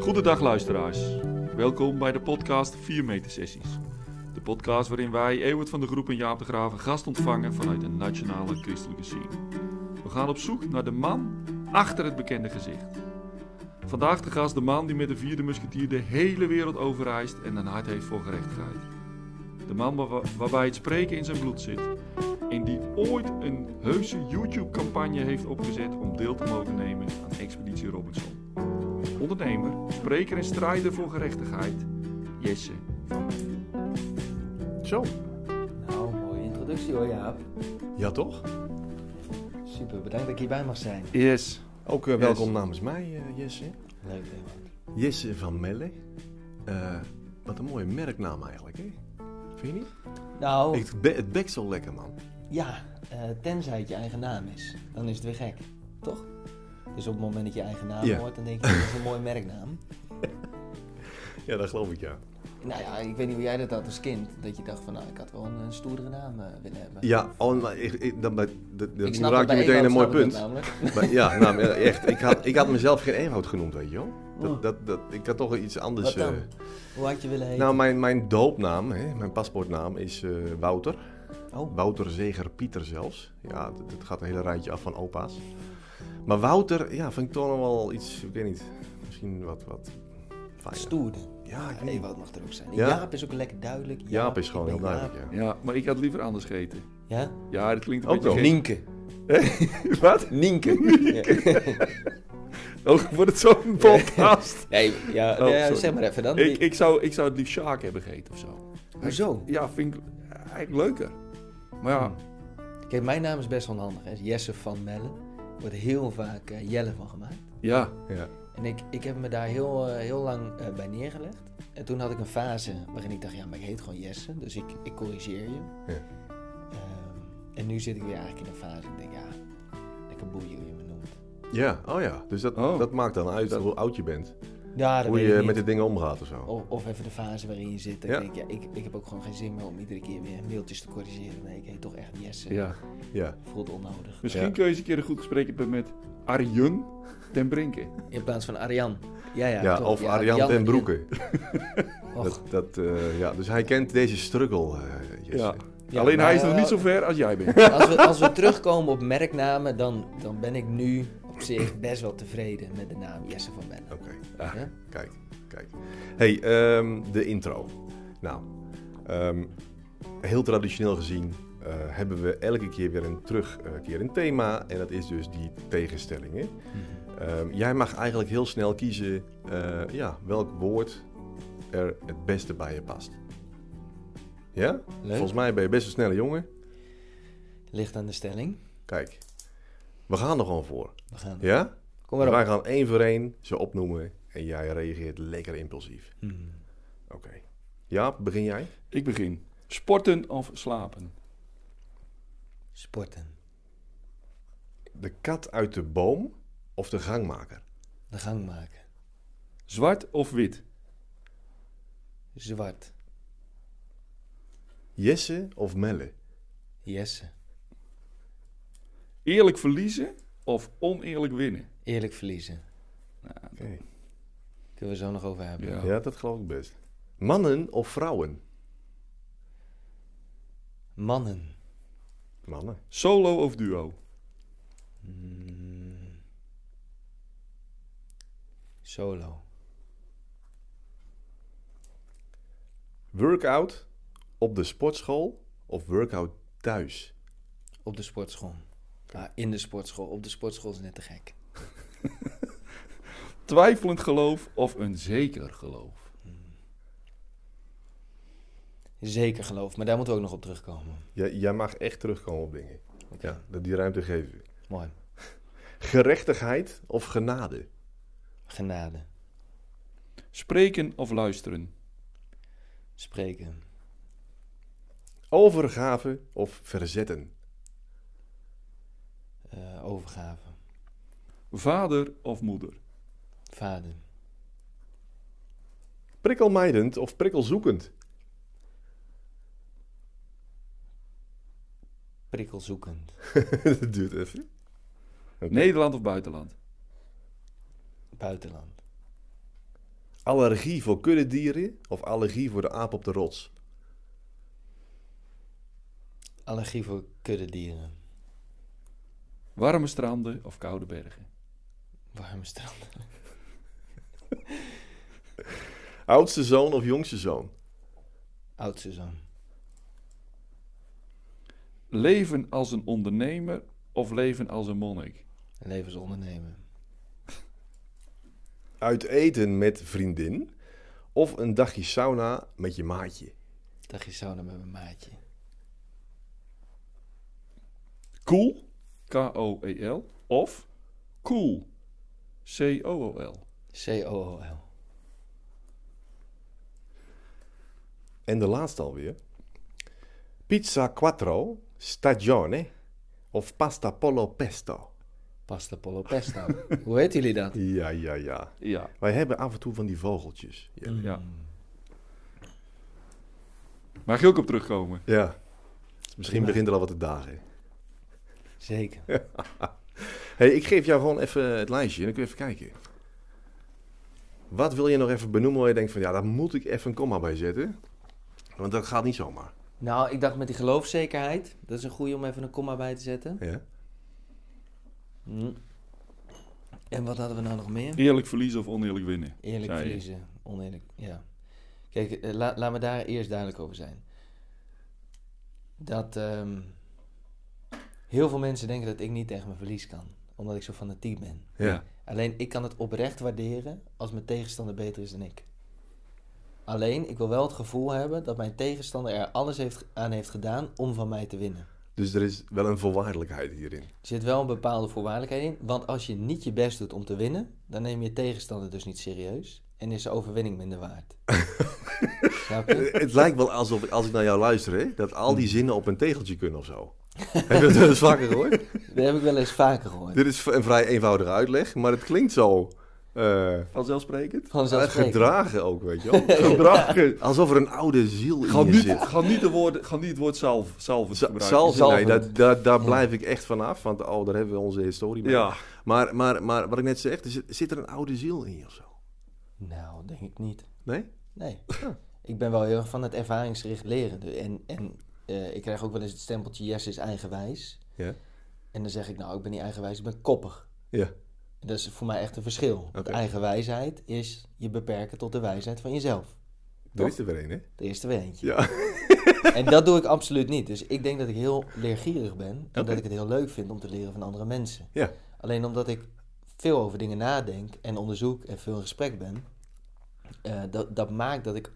Goedendag luisteraars. Welkom bij de podcast 4 meter sessies. De podcast waarin wij, Ewert van de Groep en Jaap de Graven, gast ontvangen vanuit de nationale christelijke scene. We gaan op zoek naar de man achter het bekende gezicht. Vandaag de gast de man die met de vierde musketier de hele wereld overreist en een hart heeft voor gerechtigheid. De man waar- waarbij het spreken in zijn bloed zit. En die ooit een heuse YouTube-campagne heeft opgezet om deel te mogen nemen aan Expeditie Robinson. Ondernemer, spreker en strijder voor gerechtigheid, Jesse van. Zo. Nou, mooie introductie hoor Jaap. Ja, toch? Super, bedankt dat ik hierbij mag zijn. Yes. Ook eh, Yes. welkom namens mij, eh, Jesse. Leuk, leuk. Jesse van Melle. Eh, wat een mooie merknaam eigenlijk, hè? Vind je niet? Nou, Ik, het bekt zo lekker, man. Ja, eh, tenzij het je eigen naam is, dan is het weer gek, toch? Dus op het moment dat je eigen naam Ja. hoort, dan denk je, dat is een mooie merknaam. Ja, dat geloof ik, ja. Nou ja, ik weet niet hoe jij dat had als kind, dat je dacht van, nou, ik had wel een, eh, stoerdere naam eh, willen hebben. Ja, oh, maar ik, ik, dan, dat, dat, raak je meteen een mooi punt. Maar, ja, nou, echt. Ik had, ik had mezelf geen Ewout genoemd, weet je wel. Dat, Oh. dat, dat, ik had toch iets anders... Wat dan? Hoe had je willen heten? nou, mijn, mijn doopnaam, hè, mijn paspoortnaam is Wouter. Oh, Wouter Zeger Pieter zelfs. Ja, dat, dat gaat een hele rijtje af van opa's. Maar Wouter, ja, vind ik toch nog wel iets, ik weet niet, misschien wat, wat fijner. Ja, ik Ja, weet niet. Ewout mag er ook zijn. Ja? Jaap is ook lekker duidelijk. Jaap is gewoon heel duidelijk, ja. Ja, maar ik had liever anders gegeten. Ja? Ja, dat klinkt een Ook beetje wel. Nienke. Wat? Nienke. Oh, wordt het zo'n podcast? Nee, ja, Oh, nee, sorry. zeg maar even dan. ik, ik, zou, ik zou het liefst Sjaak hebben gegeten of zo. Hoezo? Ja, vind ik eigenlijk leuker. Maar ja, Kijk, mijn naam is best wel handig. Hè. Jesse van Melle. Er wordt heel vaak eh, Jelle van gemaakt. ja. Ja. En ik, ik heb me daar heel, eh, heel lang eh, bij neergelegd. En toen had ik een fase waarin ik dacht, ja, maar ik heet gewoon Jesse. Dus ik, ik corrigeer je. Ja. Ehm, en nu zit ik weer eigenlijk in een fase. Ik denk, ja, lekker boeien hoe je me noemt. ja, oh ja, dus dat, Oh. dat maakt dan uit Dat- hoe oud je bent. Ja, dat hoe weet je met de dingen omgaat of zo. Of, of even de fase waarin je zit. Ja. denk, ja, ik, ik heb ook gewoon geen zin meer om iedere keer weer mailtjes te corrigeren. Nee, ik heet toch echt Jesse. ja. Ja, Voelt onnodig. Misschien Ja. kun je eens een keer een goed gesprek hebben met Arjen ten Brinke. In plaats van Ariane. Ja, ja, ja, of Ja, Arjan Jan ten en- Broeke. Dat, dat, eh, ja, dus hij kent deze struggle, eh, Jesse. Ja. Ja, Alleen hij is nog niet zo ver als jij bent. als, we, als we terugkomen op merknamen, dan, dan ben ik nu zich best wel tevreden met de naam Jesse van Benne. Oké, Ah. Ja? kijk, kijk. hey, ehm, de intro. Nou, ehm, heel traditioneel gezien eh, hebben we elke keer weer een terugkerend thema. En dat is dus die tegenstellingen. Ehm, jij mag eigenlijk heel snel kiezen eh, ja, welk woord er het beste bij je past. Ja? Leuk. Volgens mij ben je best een snelle jongen. Ligt aan de stelling. Kijk, we gaan er gewoon voor. We gaan. Ja? Kom maar op. Wij gaan één voor één ze opnoemen en jij reageert lekker impulsief. Mhm. Oké. Ja, begin jij? Ik begin. Sporten of slapen? Sporten. De kat uit de boom of de gangmaker? De gang maken. Zwart of wit? Zwart. Jesse of Melle? Jesse. Eerlijk verliezen of oneerlijk winnen? Eerlijk verliezen. Oké. Kunnen we zo nog over hebben. Ja. Ja, dat geloof ik best. Mannen of vrouwen? Mannen. Mannen. Solo of duo? Mm. Solo. Workout op de sportschool of workout thuis? Op de sportschool. Ah, in de sportschool. Op de sportschool is net te gek. Twijfelend geloof of een zeker geloof? Zeker geloof, maar daar moeten we ook nog op terugkomen. Jij, jij mag echt terugkomen op dingen. Ja, dat die ruimte geven we. mooi. Gerechtigheid of genade? Genade. Spreken of luisteren? Spreken. Overgave of verzetten? Eh, overgave. Vader of moeder? Vader. Prikkelmijdend of prikkelzoekend? Prikkelzoekend. dat duurt even. Nederland of buitenland? Buitenland. Allergie voor kuddedieren of allergie voor de aap op de rots? Allergie voor kuddedieren. Warme stranden of koude bergen? Warme stranden. Oudste zoon of jongste zoon? Oudste zoon. Leven als een ondernemer of leven als een monnik? Levensondernemen. Uit eten met vriendin of een dagje sauna met je maatje? Dagje sauna met mijn maatje. Cool, K-O-E-L, of cool, C-O-O-L. C-O-O-L. En de laatste alweer. Pizza quattro stagione of pasta pollo pesto? Pasta pollo pesto. Hoe weten jullie dat? Ja, ja, ja. Ja, Wij hebben af en toe van die vogeltjes. Ja. ja. Mag je ook op terugkomen? ja. Misschien begint er al wat te dagen. Zeker. hey, ik geef jou gewoon even het lijstje en dan kun je even kijken. Wat wil je nog even benoemen waar je denkt van ja, daar moet ik even een komma bij zetten? Want dat gaat niet zomaar. Nou, ik dacht met die geloofszekerheid. Dat is een goede om even een komma bij te zetten. Ja? Hm. En wat hadden we nou nog meer? Eerlijk verliezen of oneerlijk winnen? Eerlijk je. verliezen, oneerlijk, ja. Kijk, eh, la- laat me daar eerst duidelijk over zijn. Dat ehm, heel veel mensen denken dat ik niet tegen mijn verlies kan. Omdat ik zo fanatiek ben. Ja. Alleen, ik kan het oprecht waarderen als mijn tegenstander beter is dan ik. Alleen, ik wil wel het gevoel hebben dat mijn tegenstander er alles heeft, aan heeft gedaan om van mij te winnen. Dus er is wel een voorwaardelijkheid hierin. Er zit wel een bepaalde voorwaardelijkheid in. Want als je niet je best doet om te winnen, dan neem je tegenstander dus niet serieus. En is de overwinning minder waard. Snap je? Het lijkt wel alsof, als ik naar jou luister, hè, dat al die zinnen op een tegeltje kunnen of zo. Heb je dat wel eens vaker gehoord? Dat heb ik wel eens vaker gehoord. Dit is een vrij eenvoudige uitleg, maar het klinkt zo eh, Vanzelfsprekend? Vanzelfsprekend. gedragen ook, weet je wel. Gedragen. Alsof er een oude ziel in Ga je niet, zit. ga niet, de woord, ga niet het woord salve Za- gebruiken. Nee, Zalvend. dat, dat, daar Ja. blijf ik echt vanaf, want oh, daar hebben we onze historie bij. Ja, Maar, maar, maar wat ik net zeg, zit, zit er een oude ziel in je of zo? Nou, denk ik niet. Nee? Nee. Ik ben wel heel erg van het ervaringsgericht leren. En, en eh, ik krijg ook wel eens het stempeltje Jesse is eigenwijs. Ja. En dan zeg ik, nou, ik ben niet eigenwijs, ik ben koppig. Ja. En dat is voor mij echt een verschil. Want Oké. eigenwijsheid is je beperken tot de wijsheid van jezelf. Er Toch? is er weer een, hè? De eerste weer eentje. Ja. En dat doe ik absoluut niet. Dus ik denk dat ik heel leergierig ben. En dat ik het heel leuk vind om te leren van andere mensen. Ja. Alleen omdat ik veel over dingen nadenk en onderzoek en veel in gesprek ben, eh, dat, dat maakt dat ik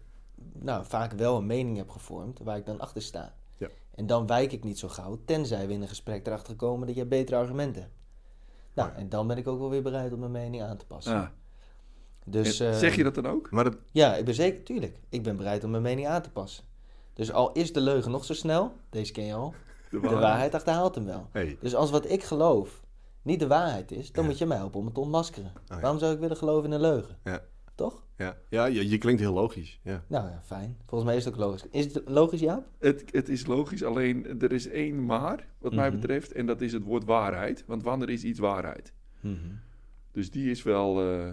nou, vaak wel een mening heb gevormd waar ik dan achter sta. Ja. En dan wijk ik niet zo gauw, tenzij we in een gesprek erachter komen dat je betere argumenten hebt. Nou, Ja. en dan ben ik ook wel weer bereid om mijn mening aan te passen. ja. Dus, En eh, zeg je dat dan ook? Maar dat, ja, ik ben zeker, tuurlijk. Ik ben bereid om mijn mening aan te passen. Dus al is de leugen nog zo snel, deze ken je al, De de waarheid achterhaalt hem wel. hey, Dus als wat ik geloof niet de waarheid is, dan Ja. moet je mij helpen om het te ontmaskeren. ja. Waarom zou ik willen geloven in een leugen? Ja. Toch? ja, ja je, je klinkt heel logisch. Ja. Nou ja, fijn. Volgens mij is het ook logisch. Is het logisch, Jaap? Het, het is logisch, alleen er is één maar, wat mij Mhm. betreft. En dat is het woord waarheid. Want wanneer is iets waarheid? Dus die is wel... eh,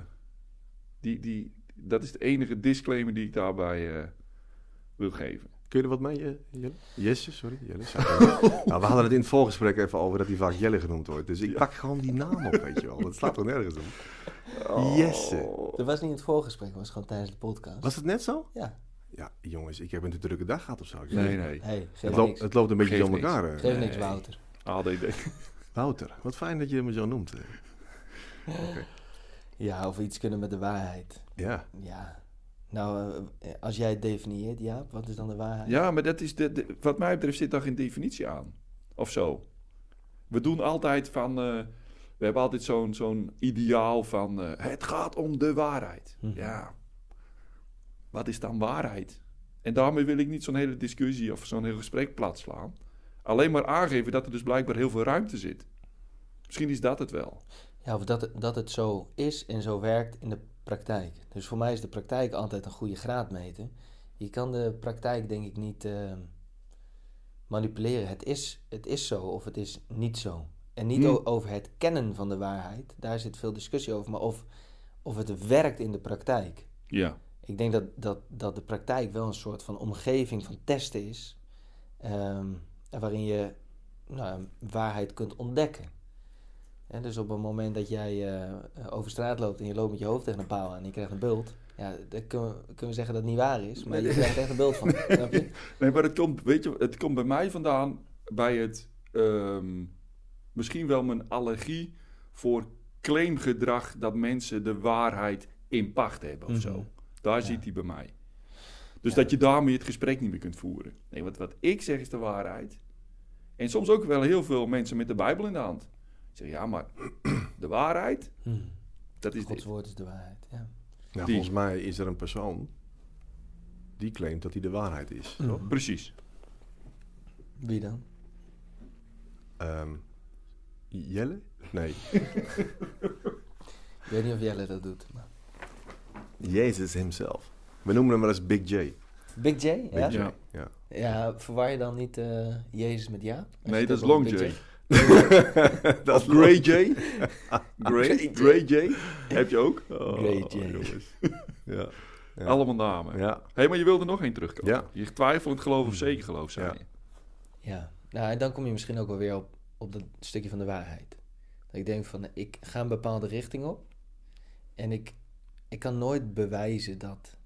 die, die, dat is de enige disclaimer die ik daarbij eh, wil geven. Kun je er wat mee, eh, Jelle? Jesse, sorry. Jelle. nou, we hadden het in het voorgesprek even over dat hij vaak Jelle genoemd wordt. Dus ik pak gewoon die naam op, weet je wel. Dat slaat toch nergens op. Jesse. Dat was niet het voorgesprek, dat was gewoon tijdens de podcast. Was het net zo? Ja. Ja, jongens, ik heb een te drukke dag gehad of zo. Nee, nee. Hey, Het, loopt, niks. het loopt een beetje door niks. elkaar. Geef niks, Nee. Wouter. ADD. Wouter, wat fijn dat je me zo noemt. Ja, of we iets kunnen met de waarheid. Ja, Ja. Nou, eh, als jij het definieert, Jaap, wat is dan de waarheid? Ja, maar dat is de, de- wat mij betreft zit daar geen definitie aan. Of zo. We doen altijd van... eh, we hebben altijd zo'n zo'n ideaal van... eh, het gaat om de waarheid. Mhm. Ja. Wat is dan waarheid? En daarmee wil ik niet zo'n hele discussie of zo'n heel gesprek platslaan. Alleen maar aangeven dat er dus blijkbaar heel veel ruimte zit. Misschien is dat het wel. Ja, of dat het, dat het zo is en zo werkt in de praktijk. Dus voor mij is de praktijk altijd een goede graadmeter. Je kan de praktijk denk ik niet eh, manipuleren. Het is, het is zo of het is niet zo. En niet Hmm. o- over het kennen van de waarheid. Daar zit veel discussie over. Maar of, of het werkt in de praktijk. Ja. Ik denk dat, dat, dat de praktijk wel een soort van omgeving van testen is. ehm, waarin je nou, waarheid kunt ontdekken. En dus op het moment dat jij eh, over straat loopt en je loopt met je hoofd tegen een paal aan en je krijgt een bult. Ja, dan kunnen we, kunnen we zeggen dat het niet waar is, maar je krijgt echt een bult van. Nee, maar het komt, weet je, het komt bij mij vandaan bij het ehm, misschien wel mijn allergie voor claimgedrag dat mensen de waarheid in pacht hebben of zo. Mhm. Daar Ja. zit hij bij mij. Dus Ja. dat je daarmee het gesprek niet meer kunt voeren. Nee, wat, wat ik zeg is de waarheid. En soms ook wel heel veel mensen met de Bijbel in de hand. Zeggen, ja, maar de waarheid, Hm. dat is Gods dit. woord is de waarheid. Ja. Nou, Die- volgens mij is er een persoon die claimt dat hij de waarheid is. Mhm. Precies. Wie dan? Ehm, Jelle? Nee. Ik weet niet of Jelle dat doet. Maar... Jezus himself. We noemen hem wel eens Big J. Big J? Ja? Big J. Ja. Ja. Ja, verwar je dan niet eh, Jezus met Jaap? Als Nee, dat is Long J. dat Of Grey J. Grey, J. Grey J. Heb je ook? Oh, Grey J. jongens. Ja. Ja. Allemaal namen. Ja. Hé, maar je wilde nog één terugkomen. Ja. Je twijfelend geloof of zeker geloof, zei Ja. je. Ja, nou en dan kom je misschien ook wel weer op, op dat stukje van de waarheid. Dat ik denk van, ik ga een bepaalde richting op. En ik, ik kan nooit bewijzen dat,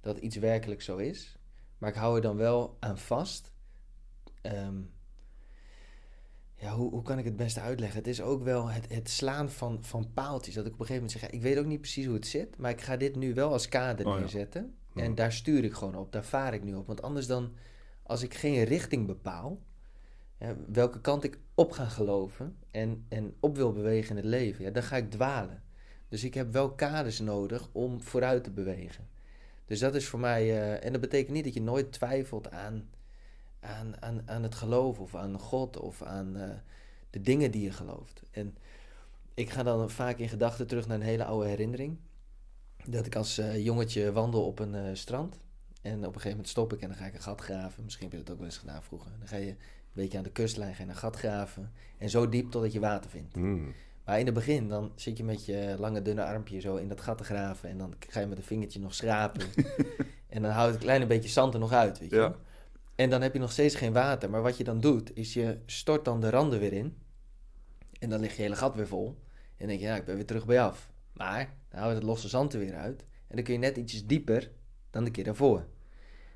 dat iets werkelijk zo is. Maar ik hou er dan wel aan vast. Ehm, ja, hoe, hoe kan ik het beste uitleggen? Het is ook wel het, het slaan van, van paaltjes. Dat ik op een gegeven moment zeg, ja, ik weet ook niet precies hoe het zit. Maar ik ga dit nu wel als kader Oh ja. neerzetten. En daar stuur ik gewoon op. Daar vaar ik nu op. Want anders dan, als ik geen richting bepaal... Welke kant ik op ga geloven en, en op wil bewegen in het leven, ja, dan ga ik dwalen. Dus ik heb wel kaders nodig om vooruit te bewegen. Dus dat is voor mij, eh, en dat betekent niet dat je nooit twijfelt aan, aan, aan, aan het geloof of aan God of aan eh, de dingen die je gelooft. En ik ga dan vaak in gedachten terug naar een hele oude herinnering. Dat ik als eh, jongetje wandel op een strand. En op een gegeven moment stop ik en dan ga ik een gat graven. Misschien heb je dat ook wel eens gedaan vroeger. Dan ga je een beetje aan de kustlijn ga je een gat graven. En zo diep totdat je water vindt. Mm. Maar in het begin, dan zit je met je lange dunne armpje zo in dat gat te graven. En dan ga je met een vingertje nog schrapen. en dan houdt het een klein beetje zand er nog uit, weet je Ja. En dan heb je nog steeds geen water. Maar wat je dan doet, is je stort dan de randen weer in. En dan ligt je hele gat weer vol. En dan denk je, ja, ik ben weer terug bij af. Maar dan houdt het losse zand er weer uit. En dan kun je net ietsjes dieper dan de keer daarvoor.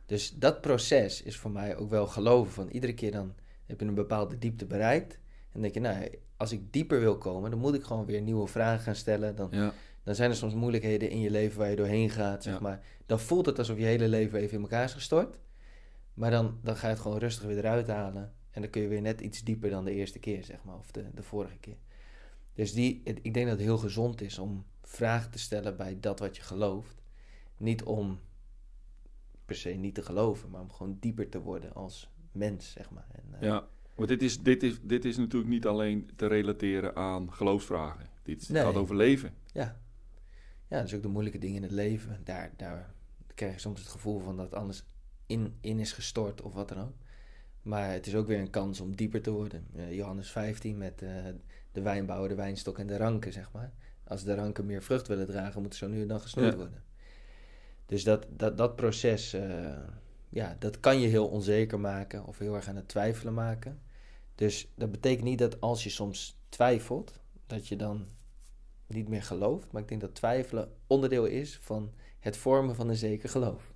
Dus dat proces is voor mij ook wel geloven. Van iedere keer dan heb je een bepaalde diepte bereikt. En dan denk je, nou, als ik dieper wil komen, dan moet ik gewoon weer nieuwe vragen gaan stellen. Dan, Ja. dan zijn er soms moeilijkheden in je leven waar je doorheen gaat, zeg Ja. maar. Dan voelt het alsof je hele leven even in elkaar is gestort. Maar dan, dan ga je het gewoon rustig weer eruit halen. En dan kun je weer net iets dieper dan de eerste keer, zeg maar. Of de, de vorige keer. Dus die, ik denk dat het heel gezond is om vragen te stellen bij dat wat je gelooft. Niet om per se niet te geloven, maar om gewoon dieper te worden als mens, zeg maar. En, eh, Ja, want dit is, dit, is, dit is natuurlijk niet alleen te relateren aan geloofsvragen. Dit Nee. gaat over leven. Ja. Ja, dus ook de moeilijke dingen in het leven. Daar, daar krijg je soms het gevoel van dat alles in, in is gestort of wat dan ook. Maar het is ook weer een kans om dieper te worden. Johannes 15 met eh, de wijnbouwer, de wijnstok en de ranken, zeg maar. Als de ranken meer vrucht willen dragen, moeten ze zo nu en dan gesnoeid Ja. worden. Dus dat, dat, dat proces, eh, ja, dat kan je heel onzeker maken of heel erg aan het twijfelen maken. Dus dat betekent niet dat als je soms twijfelt, dat je dan niet meer gelooft. Maar ik denk dat twijfelen onderdeel is van het vormen van een zeker geloof.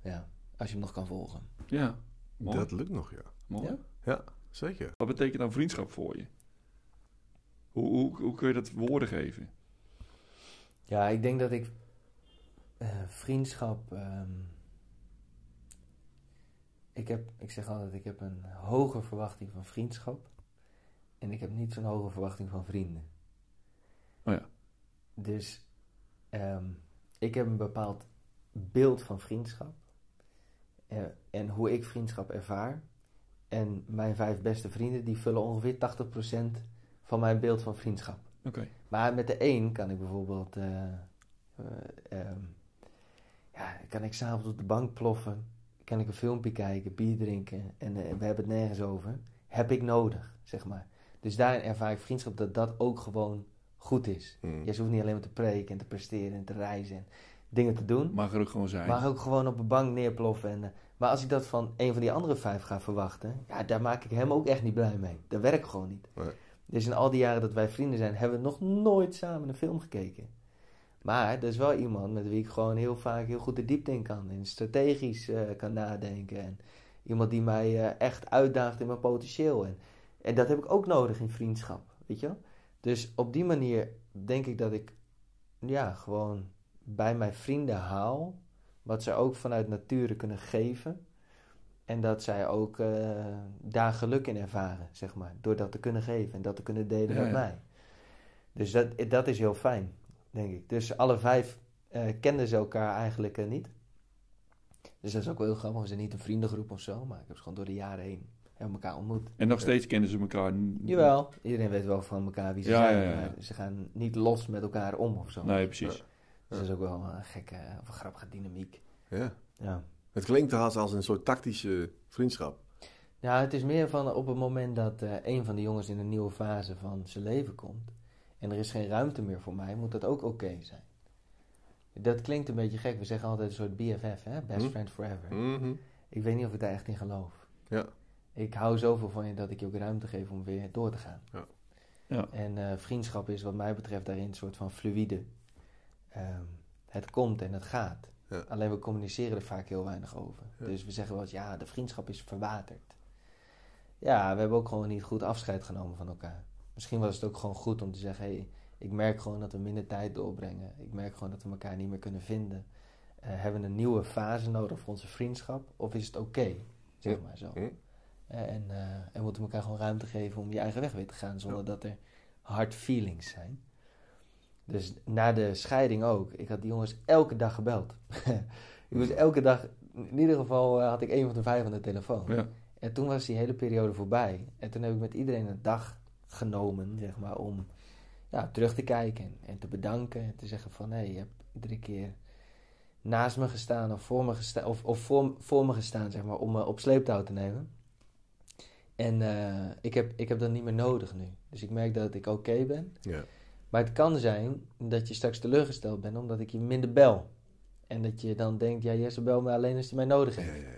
Ja, als je hem nog kan volgen. Ja, mooi. Dat lukt nog, ja. mooi. Ja? Ja, zeker. Wat betekent dan vriendschap voor je? Hoe, hoe, hoe kun je dat woorden geven? Ja, ik denk dat ik eh, vriendschap. ehm, ik, heb, ik zeg altijd, ik heb een hoge verwachting van vriendschap. En ik heb niet zo'n hoge verwachting van vrienden. Oh ja. Dus ehm, ik heb een bepaald beeld van vriendschap. Eh, en hoe ik vriendschap ervaar. En mijn vijf beste vrienden, die vullen ongeveer 80% van mijn beeld van vriendschap. Oké. Maar met de een kan ik bijvoorbeeld, eh, eh, ehm, ja, kan ik s'avonds op de bank ploffen, kan ik een filmpje kijken, bier drinken en eh, we hebben het nergens over. Heb ik nodig, zeg maar. Dus daarin ervaar ik vriendschap dat dat ook gewoon goed is. Mm. Je hoeft niet alleen maar te preken en te presteren en te reizen en dingen te doen. Mag er ook gewoon zijn. Maar ook gewoon op een bank neerploffen. En, eh, maar als ik dat van een van die andere vijf ga verwachten, ja, daar maak ik hem ook echt niet blij mee. Dat werkt gewoon niet. Nee. Dus in al die jaren dat wij vrienden zijn, hebben we nog nooit samen een film gekeken. Maar er is wel iemand met wie ik gewoon heel vaak heel goed de diepte in kan. En strategisch eh, kan nadenken. En iemand die mij eh, echt uitdaagt in mijn potentieel. En, en dat heb ik ook nodig in vriendschap, weet je? Dus op die manier denk ik dat ik ja, gewoon bij mijn vrienden haal. Wat ze ook vanuit nature kunnen geven. En dat zij ook eh, daar geluk in ervaren, zeg maar. Door dat te kunnen geven en dat te kunnen delen Ja, met ja. mij. Dus dat, dat is heel fijn, denk ik. Dus alle vijf eh, kenden ze elkaar eigenlijk eh, niet. Dus dat is ook wel heel grappig. We zijn niet een vriendengroep of zo, maar ik heb ze gewoon door de jaren heen hebben elkaar ontmoet. En nog steeds kennen ze elkaar. Jawel, iedereen weet wel van elkaar wie ze Ja, zijn. ja, ja, ja. maar Ze gaan niet los met elkaar om of zo. Nee, precies. Dus dat is ook wel een gekke of een grappige dynamiek. Ja. Ja. Het klinkt haast als een soort tactische vriendschap. Ja, het is meer van op het moment dat eh, een van de jongens in een nieuwe fase van zijn leven komt en er is geen ruimte meer voor mij, moet dat ook oké zijn. Dat klinkt een beetje gek. We zeggen altijd een soort BFF, hè? Best Hm. Friend Forever. Mhm. Ik weet niet of ik daar echt in geloof. Ja. Ik hou zoveel van je dat ik je ook ruimte geef om weer door te gaan. Ja. Ja. En eh, vriendschap is wat mij betreft daarin een soort van fluïde. Ehm, het komt en het gaat. Ja. Alleen we communiceren er vaak heel weinig over. Ja. Dus we zeggen wel eens, ja, de vriendschap is verwaterd. Ja, we hebben ook gewoon niet goed afscheid genomen van elkaar. Misschien was het ook gewoon goed om te zeggen, hé, hey, ik merk gewoon dat we minder tijd doorbrengen. Ik merk gewoon dat we elkaar niet meer kunnen vinden. Eh, hebben we een nieuwe fase nodig voor onze vriendschap? Of is het oké? Zeg maar zo. Eh, En, eh, en moeten we elkaar gewoon ruimte geven om je eigen weg weer te gaan, zonder dat er hard feelings zijn. Dus na de scheiding ook. Ik had die jongens elke dag gebeld. ik was elke dag, in ieder geval had ik een van de vijf aan de telefoon. Ja. En toen was die hele periode voorbij. En toen heb ik met iedereen een dag genomen, zeg maar, om ja, terug te kijken en te bedanken. En te zeggen van, hé, je hebt iedere keer naast me gestaan of voor me gestaan, of, of voor, voor me gestaan, zeg maar, om me op sleeptouw te nemen. En eh, ik, heb, ik heb dat niet meer nodig nu. Dus ik merk dat ik oké ben. Ja. Maar het kan zijn dat je straks teleurgesteld bent omdat ik je minder bel. En dat je dan denkt, ja, Jesse bel me alleen als hij mij nodig Ja, heeft. ja,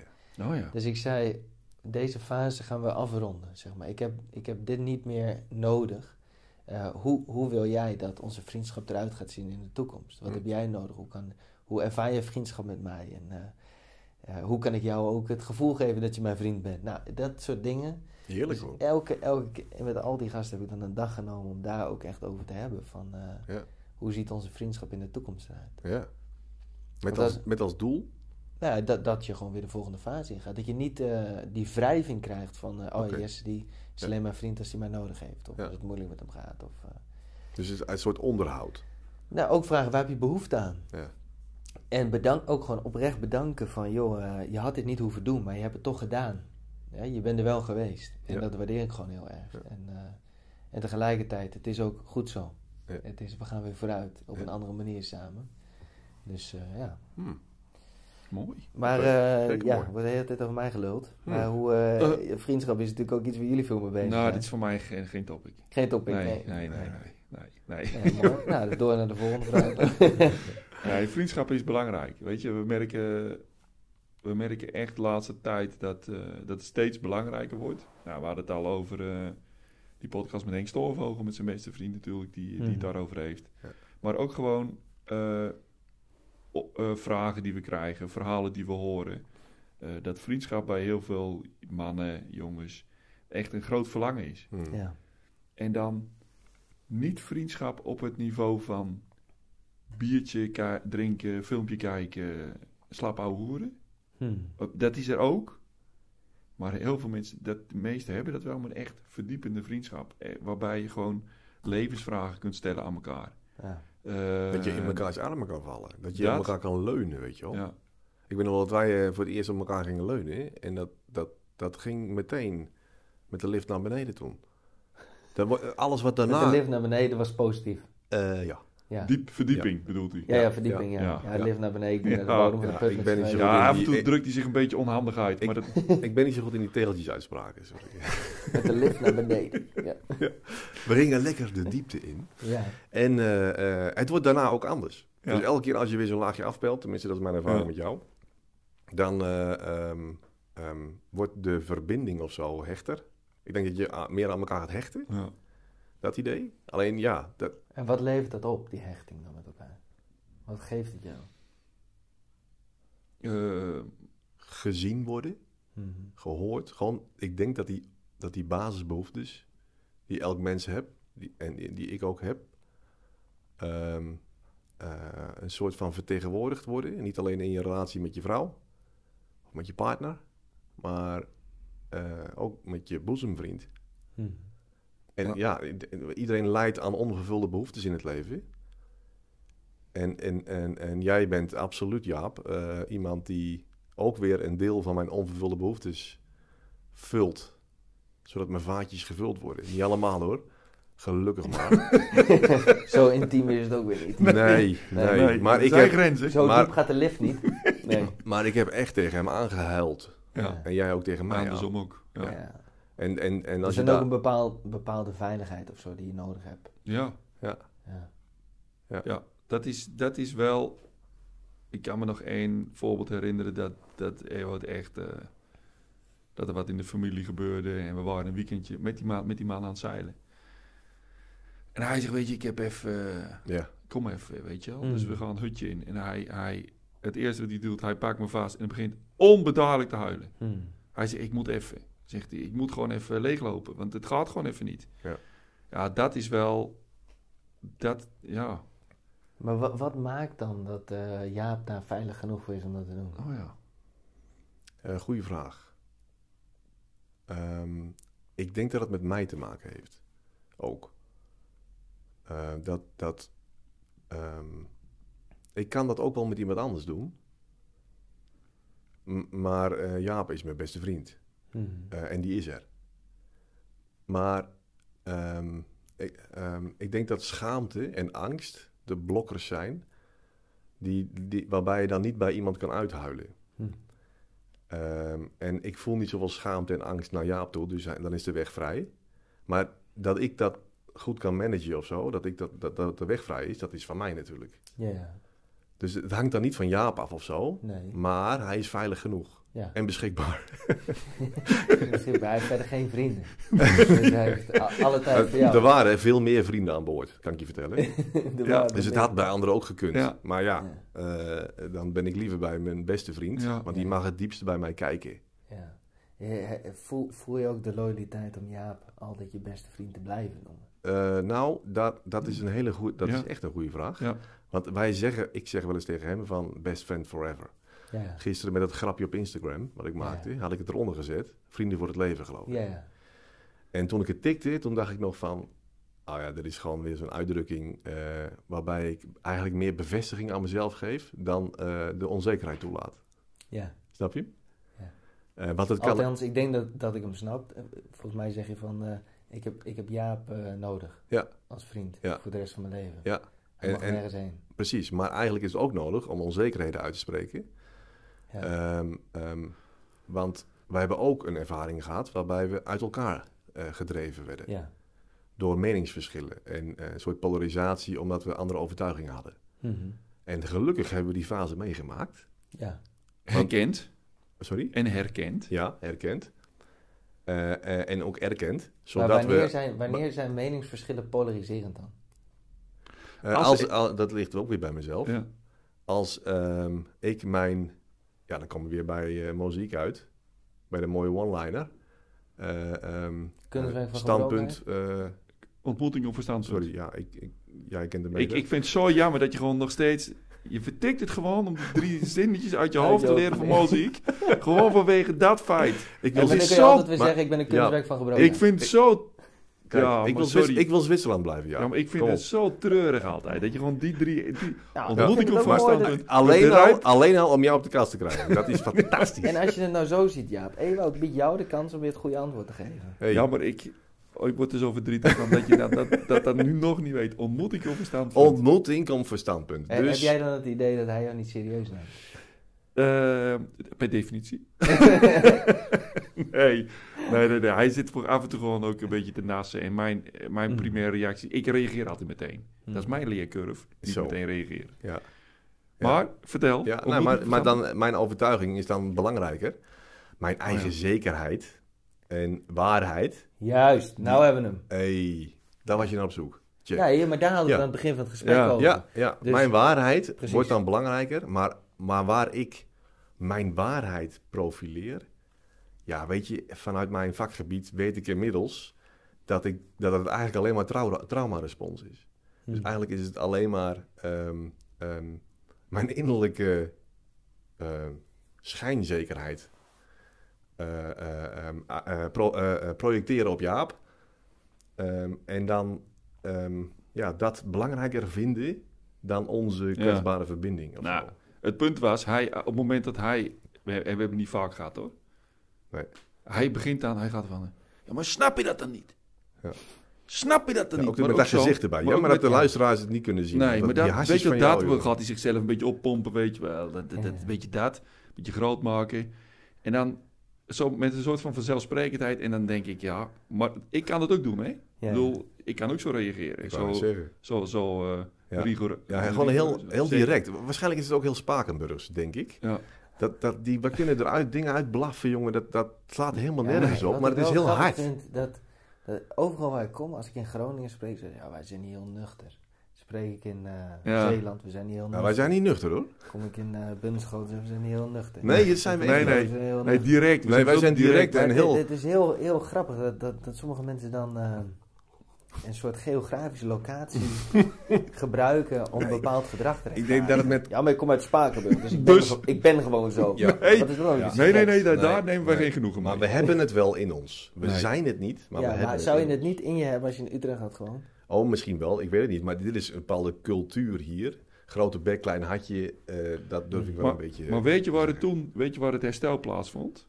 ja. Oh ja. Dus ik zei, deze fase gaan we afronden, zeg maar. Ik heb, ik heb dit niet meer nodig. Eh, hoe, hoe wil jij dat onze vriendschap eruit gaat zien in de toekomst? Wat Hm. heb jij nodig? Hoe, kan, hoe ervaar je vriendschap met mij? En eh, eh, hoe kan ik jou ook het gevoel geven dat je mijn vriend bent? Nou, dat soort dingen. Heerlijk Dus hoor. elke, elke keer, en met al die gasten heb ik dan een dag genomen om daar ook echt over te hebben. Van Ja. hoe ziet onze vriendschap in de toekomst eruit? Ja. Met als, met als doel? Nou, dat, dat je gewoon weer de volgende fase ingaat. Dat je niet eh, die wrijving krijgt van... eh, oh, Oké. Jesse die is Ja. alleen mijn vriend als hij mij nodig heeft. Of Ja. als het moeilijk met hem gaat. Of, eh. Dus het is een soort onderhoud. Nou, ook vragen, waar heb je behoefte aan? Ja. En bedank, ook gewoon oprecht bedanken van... joh, je had dit niet hoeven doen, maar je hebt het toch gedaan. Ja, je bent er wel geweest. En dat waardeer ik gewoon heel erg. En, en tegelijkertijd, het is ook goed zo. Het is, we gaan weer vooruit op een andere manier samen. Dus ja. Hm. Mooi. Maar eh, zeker ja, mooi. wordt de hele tijd over mij geluld. Hm. Maar hoe, eh, Eh. vriendschap is natuurlijk ook iets waar jullie veel mee bezig nou, zijn. dit is voor mij geen, geen topic. Geen topic. Nee, nee, nee, nee, nee. nee, nee. Nee, nou, dus door naar de volgende vraag. Nee, vriendschap is belangrijk. Weet je, we merken, we merken echt de laatste tijd dat, eh, dat het steeds belangrijker wordt. Nou, we hadden het al over eh, die podcast met Henk Stoorvogel, met zijn beste vriend natuurlijk, die, die Mhm. het daarover heeft. Ja. Maar ook gewoon eh, vragen die we krijgen, verhalen die we horen. Eh, dat vriendschap bij heel veel mannen, jongens, echt een groot verlangen is. Hm. ja. En dan niet vriendschap op het niveau van biertje drinken, filmpje kijken, slap ouwe hoeren. Hm. Uh, Dat is er ook. Maar heel veel mensen, dat, de meesten hebben dat wel, maar echt verdiepende vriendschap. Eh, waarbij je gewoon levensvragen kunt stellen aan elkaar. ja. Eh, Dat je in elkaars armen kan vallen. Dat je dat. op elkaar kan leunen, weet je wel. Ja, Ik weet nog wel dat wij eh, voor het eerst op elkaar gingen leunen. En dat, dat, dat ging meteen met de lift naar beneden toen. Dat, alles wat Met daarna... de lift naar beneden was positief. Eh, ja. Ja. Diep verdieping bedoelt hij. Ja, ja, verdieping, ja. Ja. Ja, Ja. lift naar beneden, Ja. naar de bodem van Ja, de put ik ben niet zo. Ja, af en toe die- drukt hij zich een beetje onhandig uit. Ik- Maar dat, Ik ben niet zo goed in die tegeltjes uitspraken. Sorry. Met de lift naar beneden. Ja. We gingen lekker de diepte in. ja. En eh, eh, het wordt daarna ook anders. Ja. Dus elke keer als je weer zo'n laagje afpelt, tenminste dat is mijn ervaring Ja. met jou, dan eh, ehm, ehm, wordt de verbinding of zo hechter. Ik denk dat je meer aan elkaar gaat hechten, ja. Dat idee. Alleen ja, dat, En wat levert dat op, die hechting dan met elkaar? Wat geeft het jou? Eh, gezien worden, Mhm. gehoord. Gewoon, ik denk dat die, dat die basisbehoeftes die elk mens hebt, die, en die, die ik ook heb, ehm, eh, een soort van vertegenwoordigd worden. En niet alleen in je relatie met je vrouw of met je partner, maar eh, ook met je boezemvriend. Mhm. En Ja. iedereen lijdt aan onvervulde behoeftes in het leven. En, en, en, en jij bent absoluut, Jaap, eh, iemand die ook weer een deel van mijn onvervulde behoeftes vult. Zodat mijn vaatjes gevuld worden. Niet allemaal hoor. Gelukkig maar. Zo intiem is het ook weer niet. Nee, nee. Nee, Maar, ik zijn heb, grenzen. Zo Maar- diep gaat de lift niet. Nee. maar ik heb echt tegen hem aangehuild. Ja. En jij ook tegen mij. Andersom ook. Ja. Ja. Ja. En, en, en Er als is je dan ook een bepaald, bepaalde veiligheid of zo die je nodig hebt. ja. Ja. Dat, is, dat is wel... Ik kan me nog één voorbeeld herinneren dat, dat Ewout echt... eh, dat er wat in de familie gebeurde en we waren een weekendje met die man, met die man aan het zeilen. En hij zegt, weet je, ik heb even... eh, Ja, kom even, weet je wel. Mm. Dus we gaan een hutje in. En hij, hij, het eerste wat hij doet, hij pakt me vast en begint onbedaarlijk te huilen. Mhm. Hij zegt, ik moet even. Zegt hij, ik moet gewoon even leeglopen, want het gaat gewoon even niet. Ja. Ja, dat is wel... Dat, ja. Maar wat, wat maakt dan dat eh, Jaap daar veilig genoeg voor is om dat te doen? Oh ja. uh, goede vraag. Ehm, ik denk dat het met mij te maken heeft. Ook. Eh, dat, dat, ehm, ik kan dat ook wel met iemand anders doen. M- maar eh, Jaap is mijn beste vriend. Mhm. Eh, en die is er. Maar ehm, ik, ehm, ik denk dat schaamte en angst de blokkers zijn... Die, die, waarbij je dan niet bij iemand kan uithuilen. Hm. Ehm, en ik voel niet zoveel schaamte en angst naar Jaap toe, dus dan is de weg vrij. Maar dat ik dat goed kan managen of zo, dat, ik dat, dat, dat de weg vrij is, dat is van mij natuurlijk. Ja, ja. Dus het hangt dan niet van Jaap af of zo, Nee. maar hij is veilig genoeg Ja. en beschikbaar. Hij heeft verder geen vrienden. dus hij heeft a- alle tijd voor jou. Er waren veel meer vrienden aan boord, kan ik je vertellen. Er Ja, waren Dus het had bij anderen ook gekund. Ja. Maar ja, eh, dan ben ik liever bij mijn beste vriend, Ja. want die Ja. mag het diepste bij mij kijken. Ja. Voel, voel je ook de loyaliteit om Jaap altijd je beste vriend te blijven noemen? Eh, nou, dat, dat is een hele goede, dat Ja. is echt een goede vraag. Ja. Want wij zeggen, ik zeg wel eens tegen hem van best friend forever. Ja. Gisteren met dat grapje op Instagram, wat ik Ja. maakte, had ik het eronder gezet. Vrienden voor het leven, geloof ik. Ja. En toen ik het tikte, toen dacht ik nog van... Oh ja, er is gewoon weer zo'n uitdrukking eh, waarbij ik eigenlijk meer bevestiging aan mezelf geef dan eh, de onzekerheid toelaat. ja. Snap je? Ja. Eh, het kan... Althans, ik denk dat, dat ik hem snap. Volgens mij zeg je van, ik, heb, ik heb Jaap nodig Ja. als vriend Ja. voor de rest van mijn leven. Ja. Hij En- mag en- nergens heen. Precies, maar eigenlijk is het ook nodig om onzekerheden uit te spreken. Ja. Ehm, ehm, want wij hebben ook een ervaring gehad waarbij we uit elkaar eh, gedreven werden. ja. Door meningsverschillen en eh, een soort polarisatie omdat we andere overtuigingen hadden. Mhm. En gelukkig hebben we die fase meegemaakt. ja. Herkend Sorry? en herkend. Ja, herkend. Eh, eh, en ook erkend. Maar Zodat wanneer, we, zijn, wanneer zijn meningsverschillen polariserend dan? eh, Als- als, al- dat ligt ook weer bij mezelf. Ja. Als ehm, ik mijn, ja dan komen we weer bij eh Moziek uit, bij de mooie one-liner. Eh, ehm, Kunstwerk eh, van standpunt, eh, Ontmoeting op verstandspunt. sorry, ja, ik, ik, jij kent hem Ik, ik vind het zo jammer dat je gewoon nog steeds... Je vertikt het gewoon om drie zinnetjes uit je hoofd te leren van muziek. gewoon vanwege dat feit. ik wil, zo- altijd weer maar- zeggen, ik ben een kunstwerk van gebroken. Ik vind het zo... kijk, ja, ik, wil ik wil Zwitserland blijven, ja. Ja, maar ik vind Kom het zo treurig altijd. Dat je gewoon die drie... Die ontmoeting ik op dat- verstandpunt... Alleen al, alleen al om jou op de kast te krijgen. Dat is fantastisch. En als je het nou zo ziet, Jaap. Ewout biedt jou de kans om weer het goede antwoord te geven. Hey, Ja, maar ik... Oh, ik word er zo verdrietig van dat je dat, dat, dat, dat nu nog niet weet. Ontmoeting of verstand? Ontmoeting komt voor standpunt. En Dus, Heb jij dan het idee dat hij jou niet serieus neemt? Eh, per definitie. nee. Nee, nee, nee. Hij zit voor af en toe gewoon ook een beetje te nassen. En mijn, mijn Mm. primaire reactie... Ik reageer altijd meteen. Hmm. Dat is mijn leercurve. Niet Zo. meteen reageren. ja. Maar, vertel. Ja, nou, maar, maar dan, mijn overtuiging is dan belangrijker. Mijn eigen Oh ja. zekerheid en waarheid. Juist, nou hebben we hem. hey, daar was je naar op zoek. Check. Ja, maar daar hadden we aan het begin van het gesprek Ja. over. Ja, ja. Dus- mijn waarheid Precies. wordt dan belangrijker, maar, maar waar ik mijn waarheid profileer, ja, weet je, vanuit mijn vakgebied weet ik inmiddels dat, ik, dat het eigenlijk alleen maar trau traumarespons is. Dus Hm. eigenlijk is het alleen maar ehm, ehm, mijn innerlijke ehm, schijnzekerheid eh, eh, eh, pro- projecteren op Jaap. Ehm, en dan ja, dat belangrijker vinden dan onze kwetsbare verbinding. of Nou, zo. Het punt was, hij, op het moment dat hij... We, we hebben het niet vaak gehad, hoor. Nee. Hij begint aan, hij gaat van... Ja, maar snap je dat dan niet? Ja. Snap je dat dan Ja, niet? ook met dat zo- gezicht erbij. maar Ja, maar dat de luisteraars het niet kunnen zien. Nee, maar dat, weet je, van dat gaat hij zichzelf een beetje oppompen, weet je wel. Dat, dat, dat, een beetje dat, een beetje groot maken. En dan zo met een soort van vanzelfsprekendheid. En dan denk ik, ja, maar ik kan dat ook doen, hè? Ja. Ik bedoel, ik kan ook zo reageren. Ik zo, zo, zo eh Ja. rigoureus. Ja, gewoon heel, rigoureus. heel direct. Waarschijnlijk is het ook heel Spakenburgs, denk ik. Ja. Dat, dat, die, we kunnen eruit dingen uitblaffen, jongen. Dat, dat slaat helemaal Ja, nergens op. Maar het is heel hard. Vind, dat, dat overal waar ik kom, als ik in Groningen spreek, zeg ik, ja, wij zijn niet heel nuchter. Spreek ik in eh, Ja. Zeeland, we zijn niet heel nuchter. Nou, wij zijn niet nuchter, hoor. Kom ik in uh, Bunschoten, we zijn niet heel nuchter. Nee, dat zijn we Nee, nee. We Nee, direct. We Nee, wij zijn direct en heel... Het, is heel, heel grappig dat, dat, dat sommige mensen dan eh, een soort geografische locatie gebruiken om een bepaald gedrag te Ik denk dat het met... Ja, maar ik kom uit Spakenburg, dus ik ben, Dus- ik ben gewoon zo. Ja. Hey. Dat is wel Ja. Nee, nee, nee, daar, Nee, daar nemen wij nee. geen genoegen mee. Maar we hebben het wel in ons. We Nee. zijn het niet, maar we ja, hebben maar zou je het niet in je hebben als je in Utrecht had gewoond? Oh, misschien wel. Ik weet het niet. Maar dit is een bepaalde cultuur hier. Grote bek, klein hartje. eh, dat durf ik wel Maar- een beetje... Maar weet je waar het toen, weet je waar het herstel plaatsvond?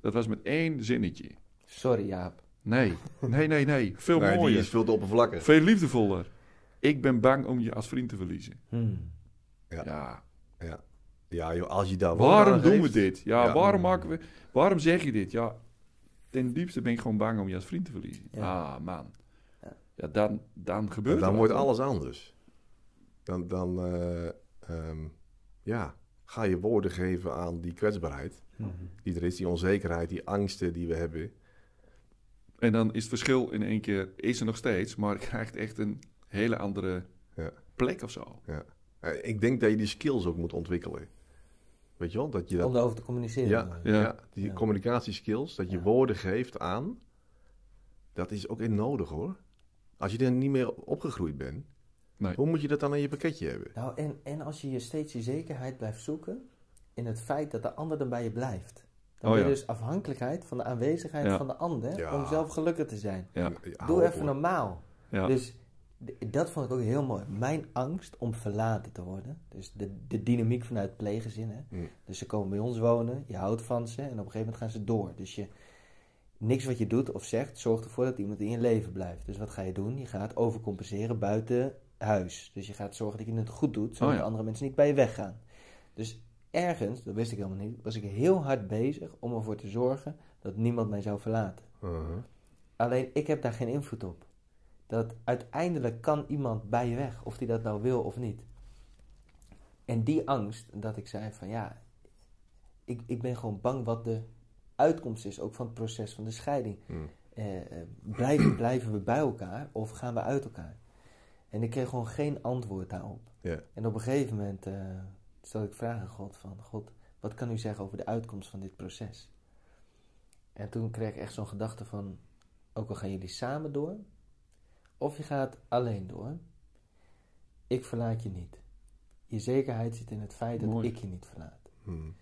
Dat was met één zinnetje. Sorry Jaap. Nee, nee, nee, nee. Veel Nee, die mooier. is veel te oppervlakkig. Veel liefdevoller. Ik ben bang om je als vriend te verliezen. Hmm. Ja. Ja. Ja, ja joh, als je daar Waarom aan doen we dit? Ja, Ja. waarom maken we... Waarom zeg je dit? Ja, ten diepste ben ik gewoon bang om je als vriend te verliezen. Ja. Ah, man. Ja. Ja, dan, dan gebeurt Dan er wordt alles anders. Dan, dan eh, ehm, ja, ga je woorden geven aan die kwetsbaarheid. Mhm. Die er is, die onzekerheid, die angsten die we hebben. En dan is het verschil in één keer... Is er nog steeds, maar het krijgt echt een hele andere Ja. plek of zo. Eh, ik denk dat je die skills ook moet ontwikkelen. Weet je wel? Dat je dat Om erover te communiceren. Ja, ja. Ja. die Ja. communicatieskills, dat je Ja. woorden geeft aan, dat is ook echt nodig hoor. Als je er niet meer opgegroeid bent, Nee. hoe moet je dat dan in je pakketje hebben? Nou, en, en als je je steeds je zekerheid blijft zoeken in het feit dat de ander dan bij je blijft. Dan Oh, ben je ja. dus afhankelijkheid van de aanwezigheid Ja. van de ander Ja. om zelf gelukkig te zijn. Doe even normaal. Ja. Dus dat vond ik ook heel mooi. Mijn angst om verlaten te worden. Dus de, de dynamiek vanuit pleeggezin. Hè? Mm. Dus ze komen bij ons wonen, je houdt van ze en op een gegeven moment gaan ze door. Dus je, niks wat je doet of zegt zorgt ervoor dat iemand in je leven blijft. Dus wat ga je doen? Je gaat overcompenseren buiten huis. Dus je gaat zorgen dat je het goed doet, zodat Oh ja. andere mensen niet bij je weggaan. Dus ergens, dat wist ik helemaal niet, was ik heel hard bezig om ervoor te zorgen dat niemand mij zou verlaten. Uh-huh. Alleen ik heb daar geen invloed op. Dat uiteindelijk kan iemand bij je weg, of die dat nou wil of niet. En die angst, dat ik zei van ja, ik, ik ben gewoon bang wat de uitkomst is, ook van het proces van de scheiding. Mm. Eh, eh, blijven, blijven we bij elkaar of gaan we uit elkaar? En ik kreeg gewoon geen antwoord daarop. En op een gegeven moment uh, stelde ik vragen aan God van, God, wat kan u zeggen over de uitkomst van dit proces? En toen kreeg ik echt zo'n gedachte van, ook al gaan jullie samen door, of je gaat alleen door, ik verlaat je niet. Je zekerheid zit in het feit dat Mooi. ik je niet verlaat. Mm.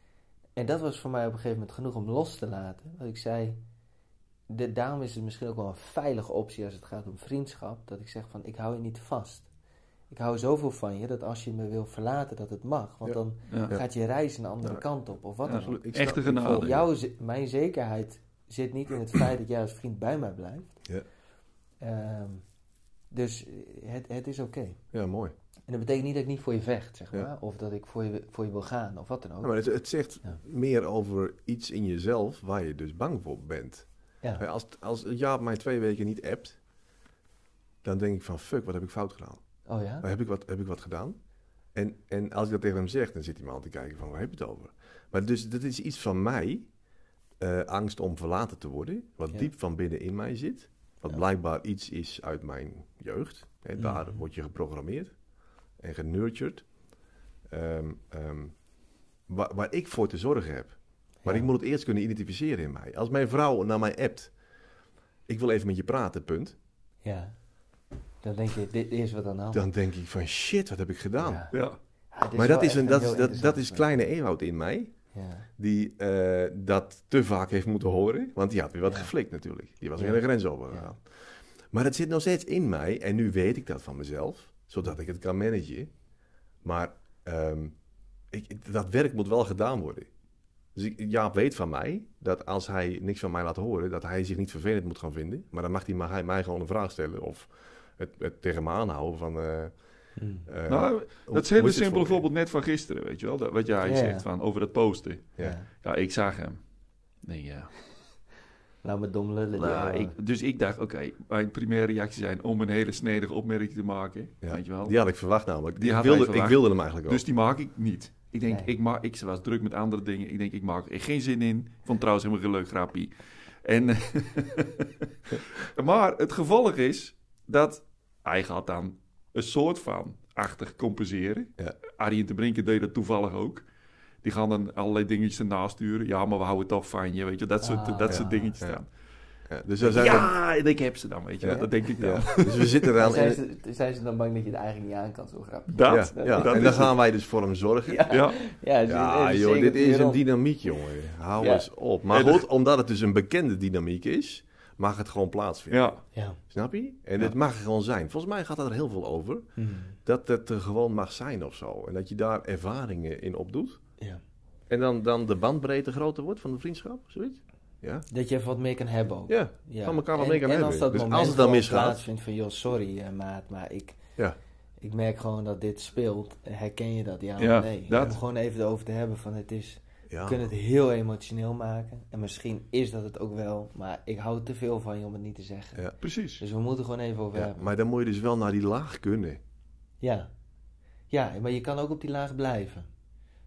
En dat was voor mij op een gegeven moment genoeg om los te laten. Dat ik zei, de, daarom is het misschien ook wel een veilige optie als het gaat om vriendschap. Dat ik zeg van, ik hou je niet vast. Ik hou zoveel van je dat als je me wil verlaten, dat het mag. Want Ja. dan Ja. gaat je reis een andere Ja. kant op. Of wat Ja, dan ook. Echte genade. Jouw, mijn zekerheid zit niet in het feit dat jij als vriend bij mij blijft. Ja. Ehm, dus het, het is oké. Ja, mooi. En dat betekent niet dat ik niet voor je vecht, zeg Ja. maar. Of dat ik voor je, voor je wil gaan, of wat dan ook. Ja, maar het, het zegt Ja. meer over iets in jezelf waar je dus bang voor bent. Als, als Jaap mij twee weken niet appt, dan denk ik van fuck, wat heb ik fout gedaan? Oh ja? Heb ik wat, heb ik wat gedaan? En, en als ik dat tegen hem zeg, dan zit hij me al te kijken van waar heb je het over? Maar dus dat is iets van mij, eh, angst om verlaten te worden, wat Ja. diep van binnen in mij zit. Wat Ja. blijkbaar iets is uit mijn jeugd. Hè, daar Mhm. word je geprogrammeerd en genurtured. Ehm, ehm, waar, waar ik voor te zorgen heb. Maar Ja. ik moet het eerst kunnen identificeren in mij. Als mijn vrouw naar mij appt, ik wil even met je praten, punt. Ja. Dan denk je, dit is wat aan de hand. Dan denk ik van shit, wat heb ik gedaan? Ja. Ja. Ja, het Maar dat is, een, dat, is- dat, dat is kleine Ewout in mij, Ja. die eh, dat te vaak heeft moeten horen. Want die had weer wat Ja. geflikt natuurlijk. Die was Ja. weer een grens overgegaan. Maar het zit nog steeds in mij en nu weet ik dat van mezelf, zodat ik het kan managen. Maar ehm, ik, dat werk moet wel gedaan worden. Dus ik, Jaap weet van mij dat als hij niks van mij laat horen, dat hij zich niet vervelend moet gaan vinden. Maar dan mag hij mij, mij gewoon een vraag stellen of het, het tegen me aanhouden van... eh, Hm. eh, Nou, dat is hele je? voorbeeld net van gisteren, weet je wel. Dat, wat jij Ja. zegt van, over dat posten. Ja. Ja. Ik zag hem. Nee, ja. Laat me dom lullen. Nou, ik, dus ik dacht, oké, mijn primaire reactie zijn om een hele snedige opmerking te maken. Ja, Weet je wel. Die had ik verwacht namelijk. Die ik, had hij wilde, ik verwacht. wilde hem eigenlijk ook. Dus die maak ik niet. Ik denk, Nee. ik, maak, ik was druk met andere dingen. Ik denk, ik maak er geen zin in. Ik vond trouwens helemaal geen leuk grappie. En, maar het gevolg is dat hij gaat dan een soort van achtig compenseren. Ja. Arie en te Brinken deed dat toevallig ook. Die gaan dan allerlei dingetjes ernaast sturen. Ja, maar we houden toch van je, weet je. Dat soort, Ah, dat ja. soort dingetjes Ja. dan. ja, dus dan zijn Ja, ik heb ze dan, weet je. Ja. Dat denk ik dan. ja, dus we zitten dan zijn, ze, zijn ze dan bang dat je het eigenlijk niet aan kan, zo grappig? Dat, ja, ja. dat en het. gaan wij dus voor hem zorgen. Ja, Ja, joh, dit is een dynamiek, jongen. Hou Ja. eens op. Maar goed, omdat het dus een bekende dynamiek is, mag het gewoon plaatsvinden. ja. Ja. Snap je? En Ja. het mag er gewoon zijn. Volgens mij gaat dat er heel veel over. Hm. Dat het er gewoon mag zijn of zo. En dat je daar ervaringen in opdoet. ja. En dan, dan de bandbreedte groter wordt van de vriendschap, zoiets. Ja, Dat je even wat meer kan hebben ook. ja. Ja. van elkaar wat en, meer kan en hebben. als dat dus moment als het dan misgaat, plaatsvindt van, joh, sorry eh, maat, maar ik, Ja. ik merk gewoon dat dit speelt. Herken je dat? Ja, nee? dat. Om gewoon even erover te hebben van, het is, ja. kunnen het heel emotioneel maken. En misschien is dat het ook wel, maar ik hou te veel van je om het niet te zeggen. Ja. precies. Dus we moeten gewoon even over Ja, hebben. maar dan moet je dus wel naar die laag kunnen. Ja. ja, maar je kan ook op die laag blijven.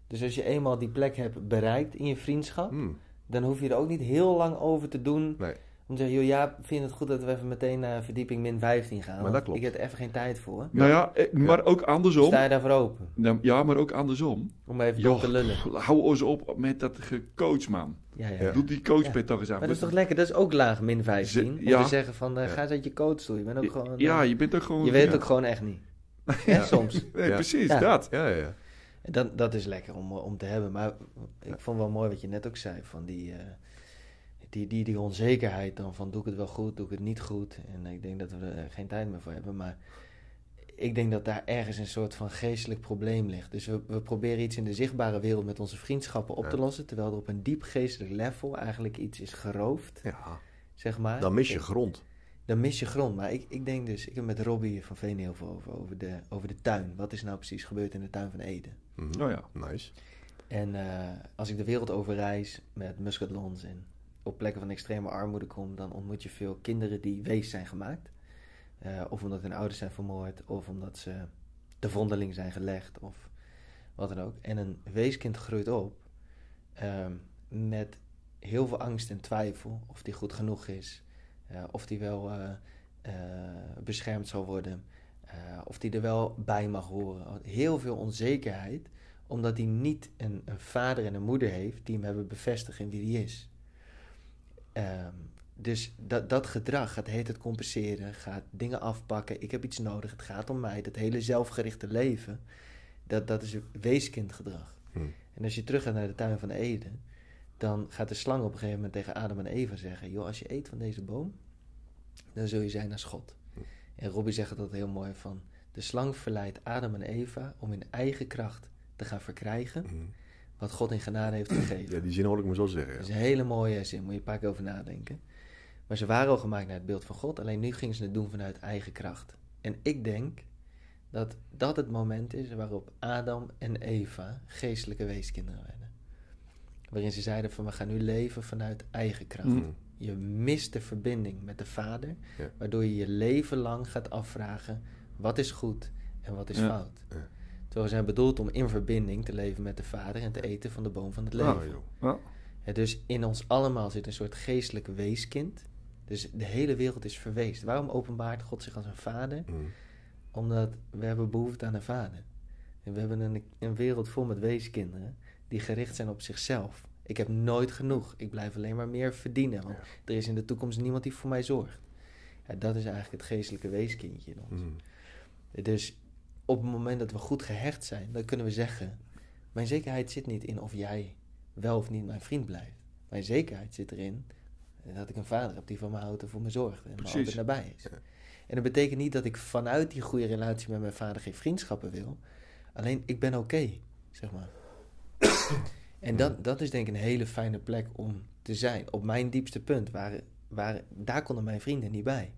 Dus als je eenmaal die plek hebt bereikt in je vriendschap, Hmm. dan hoef je er ook niet heel lang over te doen. Nee. Om te zeggen, joh, ja, vind het goed dat we even meteen naar verdieping min 15 gaan. Maar dat klopt. Ik heb er even geen tijd voor. Nou ja, eh, maar ook andersom. Sta je daarvoor open? Nou, Ja, maar ook andersom. Om even Joh, door te lullen. hou ons op met dat gecoach, man. Ja, ja. Doe die coachpet toch eens aan. Maar dat is toch lekker? Dat is ook laag min 15. Ze- om te zeggen van, eh, ga eens uit je coach toe. Je bent ook gewoon... eh, Ja, je bent ook gewoon... je weet ja. ook gewoon echt niet. Hè, soms. Nee, Ja. precies, Ja. dat. Ja, ja, ja. En dat, dat is lekker om, om te hebben. Maar ik vond wel mooi wat je net ook zei. Van die, eh, die, die, die onzekerheid dan van doe ik het wel goed, doe ik het niet goed. En ik denk dat we er geen tijd meer voor hebben. Maar ik denk dat daar ergens een soort van geestelijk probleem ligt. Dus we, we proberen iets in de zichtbare wereld met onze vriendschappen op te lossen. Terwijl er op een diep geestelijk level eigenlijk iets is geroofd, ja. zeg maar. Dan mis je grond. dan mis je grond. Maar ik, ik denk dus, ik heb met Robbie van Veen heel veel over, over de, over de tuin. Wat is nou precies gebeurd in de tuin van Eden? Mhm. Oh ja. Nice. En eh, als ik de wereld over reis met muscatlons en op plekken van extreme armoede kom, dan ontmoet je veel kinderen die wees zijn gemaakt. Eh, of omdat hun ouders zijn vermoord, of omdat ze te vondeling zijn gelegd, of wat dan ook. En een weeskind groeit op ehm, met heel veel angst en twijfel of die goed genoeg is, eh, of die wel eh, beschermd zal worden, of die er wel bij mag horen. Heel veel onzekerheid omdat hij niet een, een vader en een moeder heeft die hem hebben bevestigd in wie hij is. Ehm, dus dat, dat gedrag gaat heet het compenseren, gaat dingen afpakken. Ik heb iets nodig, het gaat om mij. Dat hele zelfgerichte leven, dat, dat is weeskindgedrag. Hm. En als je terug gaat naar de tuin van Eden, dan gaat de slang op een gegeven moment tegen Adam en Eva zeggen: Joh, als je eet van deze boom, dan zul je zijn als God. En Robbie zegt dat heel mooi van: De slang verleidt Adam en Eva om in eigen kracht te gaan verkrijgen Mhm. Wat God in genade heeft gegeven. Ja, die zin hoor ik me zo zeggen. Dat is een hele mooie zin, moet je een paar keer over nadenken. Maar ze waren al gemaakt naar het beeld van God, alleen nu gingen ze het doen vanuit eigen kracht. En ik denk dat dat het moment is waarop Adam en Eva geestelijke weeskinderen werden. Waarin ze zeiden van we gaan nu leven vanuit eigen kracht. Mm. Je mist de verbinding met de vader, Ja. waardoor je je leven lang gaat afvragen wat is goed en wat is Ja. fout. Ja. Terwijl we zijn bedoeld om in verbinding te leven met de vader en te eten van de boom van het leven. Oh, joh. Ja. Ja, dus in ons allemaal zit een soort geestelijk weeskind. Dus de hele wereld is verweest. Waarom openbaart God zich als een vader? Mm. Omdat we hebben behoefte aan een vader. En we hebben een, een wereld vol met weeskinderen die gericht zijn op zichzelf. Ik heb nooit genoeg. Ik blijf alleen maar meer verdienen. Want er is in de toekomst niemand die voor mij zorgt. Ja, dat is eigenlijk het geestelijke weeskindje in ons. Mm. Dus op het moment dat we goed gehecht zijn, dan kunnen we zeggen: Mijn zekerheid zit niet in of jij wel of niet mijn vriend blijft. Mijn zekerheid zit erin dat ik een vader heb die van me houdt en voor me zorgt en me altijd nabij is. Ja. En dat betekent niet dat ik vanuit die goede relatie met mijn vader geen vriendschappen wil. Alleen ik ben oké, zeg maar. en dat, dat is denk ik een hele fijne plek om te zijn. Op mijn diepste punt, waren, waren, daar konden mijn vrienden niet bij.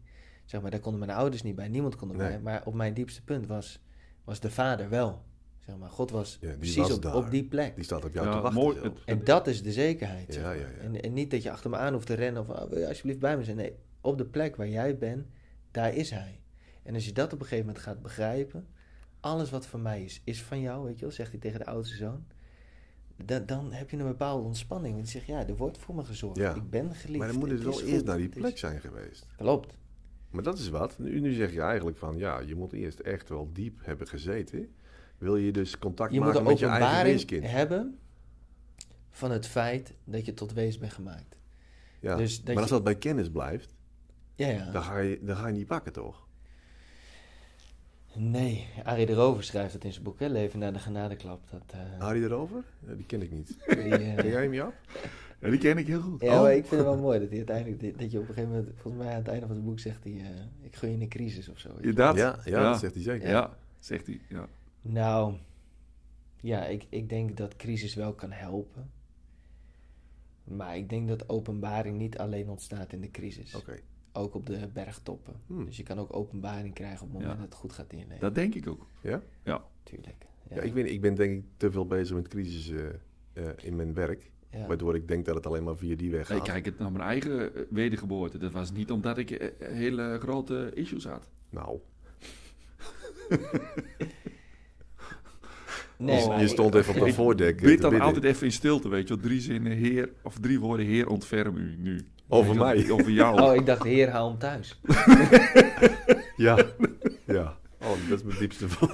Zeg maar, daar konden mijn ouders niet bij, niemand kon erbij. Nee. Maar op mijn diepste punt was, was de vader wel. Zeg maar, God was Ja, precies was op, die plek. Die staat op jou te wachten mooi. zelfs. Het- En dat is de zekerheid. zeg Ja, maar. ja, ja. En, en niet dat je achter me aan hoeft te rennen of oh, wil je alsjeblieft bij me zijn. Nee, op de plek waar jij bent, daar is hij. En als je dat op een gegeven moment gaat begrijpen, alles wat van mij is, is van jou, weet je wel, zegt hij tegen de oudste zoon. Dan, dan heb je een bepaalde ontspanning. Want je zegt, ja, er wordt voor me gezorgd. Ja. Ik ben geliefd. Maar dan moet het is wel eerst naar die plek zijn geweest. Klopt. Maar dat is wat. Nu, nu zeg je eigenlijk van, ja, je moet eerst echt wel diep hebben gezeten. Wil je dus contact Je maken met je eigen weeskind. hebben van het feit dat je tot wees bent gemaakt. Ja. Dus dat maar als je- dat bij kennis blijft, Ja, ja. dan, ga je, dan ga je niet pakken, toch? Nee, Arie de Rover schrijft het in zijn boek, hè? Leven na de genadeklap. Dat, eh, Harry erover? Ja, die ken ik niet. die, eh, Ken jij hem, Jap? Ja, die ken ik heel goed. Ja, Oh. maar ik vind het wel mooi dat hij uiteindelijk, dat je op een gegeven moment, volgens mij aan het einde van het boek zegt hij, eh, ik gun je een crisis of zo. Ja, dat? Ja, ja, Ja. dat zegt hij zeker. Ja, zegt hij. Ja. Nou, ja, ik, ik denk dat crisis wel kan helpen. Maar ik denk dat openbaring niet alleen ontstaat in de crisis. Oké. Ook op de bergtoppen. Hmm. Dus je kan ook openbaring krijgen op het moment Ja. dat het goed gaat in je leven. Dat denk ik ook. Ja? Tuurlijk. Ja. Ja, ik, ben, ik ben denk ik te veel bezig met crisis eh, eh, in mijn werk. Ja. Waardoor ik denk dat het alleen maar via die weg Ik gaat. kijk het naar mijn eigen eh, wedergeboorte. Dat was niet omdat ik eh, hele grote issues had. Nou, Nee, je, ik- stond even op Ik voordek. Bid dan bidden. altijd even in stilte, weet je wel. Drie zinnen, heer, of drie woorden, heer, ontferm u nu. Over wel, mij? Over jou. Oh, ik dacht, heer, haal hem thuis. Ja, ja. Oh, dat is mijn diepste van.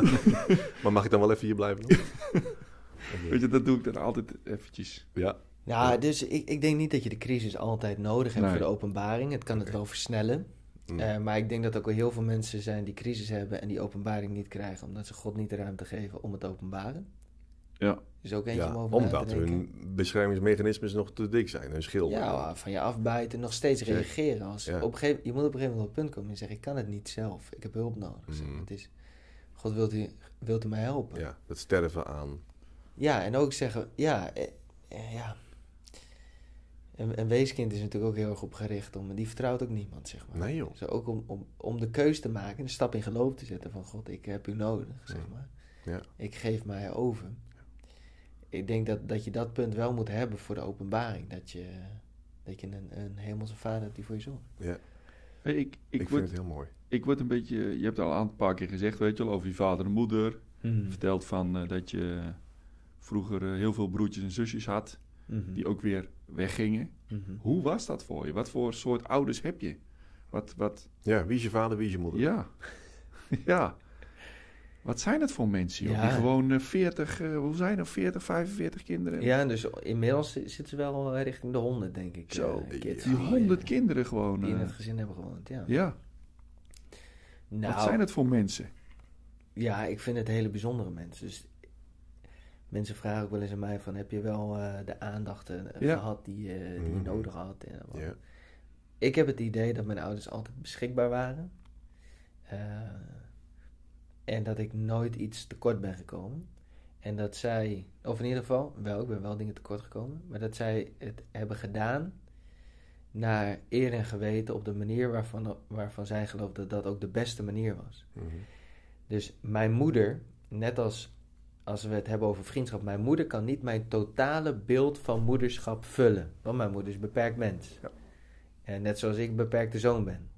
maar mag ik dan wel even hier blijven? dan? Weet je, dat doe ik dan altijd eventjes. Ja. Ja, dus ik, ik denk niet dat je de crisis altijd nodig hebt Nee. voor de openbaring. Het kan het wel versnellen. Mm. Eh, maar ik denk dat er ook wel heel veel mensen zijn die crisis hebben en die openbaring niet krijgen, omdat ze God niet de ruimte geven om het openbaren. Ja. Dus ook eentje ja, om over omdat hun beschermingsmechanismes nog te dik zijn. Hun schil. Ja, van je afbijten, nog steeds Check. reageren. Als, Ja. op gegeven, je moet op een gegeven moment op het punt komen en zeggen, ik kan het niet zelf. Ik heb hulp nodig. Mhm. Het is, God wilt u, wilt u mij helpen? Ja, dat sterven aan. Ja, en ook zeggen, ja, eh, eh, ja. Een, een weeskind is natuurlijk ook heel erg op gericht om, die vertrouwt ook niemand, zeg maar. Nee joh. Dus ook om, om, om de keus te maken, een stap in geloof te zetten van God, ik heb u nodig, zeg Ja. maar. Ja. Ik geef mij over. Ik denk dat, dat je dat punt wel moet hebben voor de openbaring. Dat je, dat je een, een hemelse vader hebt die voor je zorgt. Ja, Hey, ik, ik, ik, vind het heel mooi. ik word een beetje... Je hebt al een paar keer gezegd, weet je wel, over je vader en moeder. Mhm. Je vertelt van eh, dat je vroeger eh, heel veel broertjes en zusjes had. Mhm. Die ook weer weggingen. Mhm. Hoe was dat voor je? Wat voor soort ouders heb je? Wat, wat, Ja, wie is je vader, wie is je moeder? ja. ja. Wat zijn het voor mensen, joh? Ja. Die gewoon eh, 40, eh, hoe zijn er, 40, 45 kinderen? Ja, dus inmiddels zitten ze wel eh, richting de honderd, denk ik. Zo, eh, kids Die die, eh, 100 kinderen gewoon. Die in eh, het gezin hebben gewoond, ja. ja, Nou, wat zijn het voor mensen? Ja, ik vind het hele bijzondere mensen. Dus mensen vragen ook wel eens aan mij van... heb je wel eh, de aandacht eh, Ja. gehad die, eh, die je Mhm. nodig had? En. Ik heb het idee dat mijn ouders altijd beschikbaar waren. En dat ik nooit iets tekort ben gekomen. En dat zij, of in ieder geval, wel, ik ben wel dingen tekort gekomen. Maar dat zij het hebben gedaan naar eer en geweten op de manier waarvan, waarvan zij geloofde dat dat ook de beste manier was. Mhm. Dus mijn moeder, net als als we het hebben over vriendschap, mijn moeder kan niet mijn totale beeld van moederschap vullen. Want mijn moeder is een beperkt mens. Ja. En net zoals ik een beperkte zoon ben.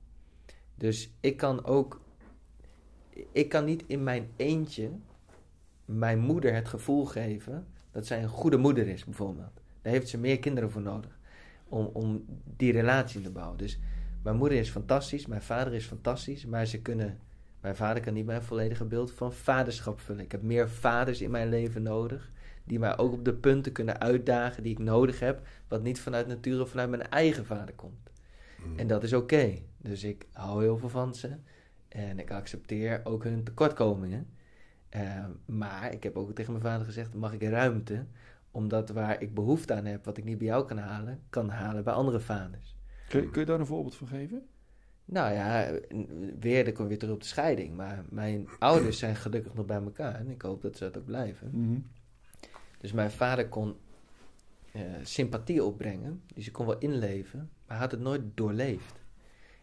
Dus ik kan ook, ik kan niet in mijn eentje mijn moeder het gevoel geven dat zij een goede moeder is, bijvoorbeeld. Daar heeft ze meer kinderen voor nodig om, om die relatie te bouwen. Dus mijn moeder is fantastisch, mijn vader is fantastisch, maar ze kunnen mijn vader kan niet mijn volledige beeld van vaderschap vullen. Ik heb meer vaders in mijn leven nodig. Die mij ook op de punten kunnen uitdagen die ik nodig heb. Wat niet vanuit natuur of vanuit mijn eigen vader komt. Mhm. En dat is oké. Dus ik hou heel veel van ze. En ik accepteer ook hun tekortkomingen. Eh, maar ik heb ook tegen mijn vader gezegd: mag ik ruimte? Omdat waar ik behoefte aan heb, wat ik niet bij jou kan halen, kan halen bij andere vaders. Kun, je- kun je daar een voorbeeld van geven? Nou ja, weer, dan kom weer terug op de scheiding. Maar mijn ouders zijn gelukkig nog bij elkaar. En ik hoop dat ze dat ook blijven. Mhm. Dus mijn vader kon eh, sympathie opbrengen. Dus ik kon wel inleven. Maar hij had het nooit doorleefd.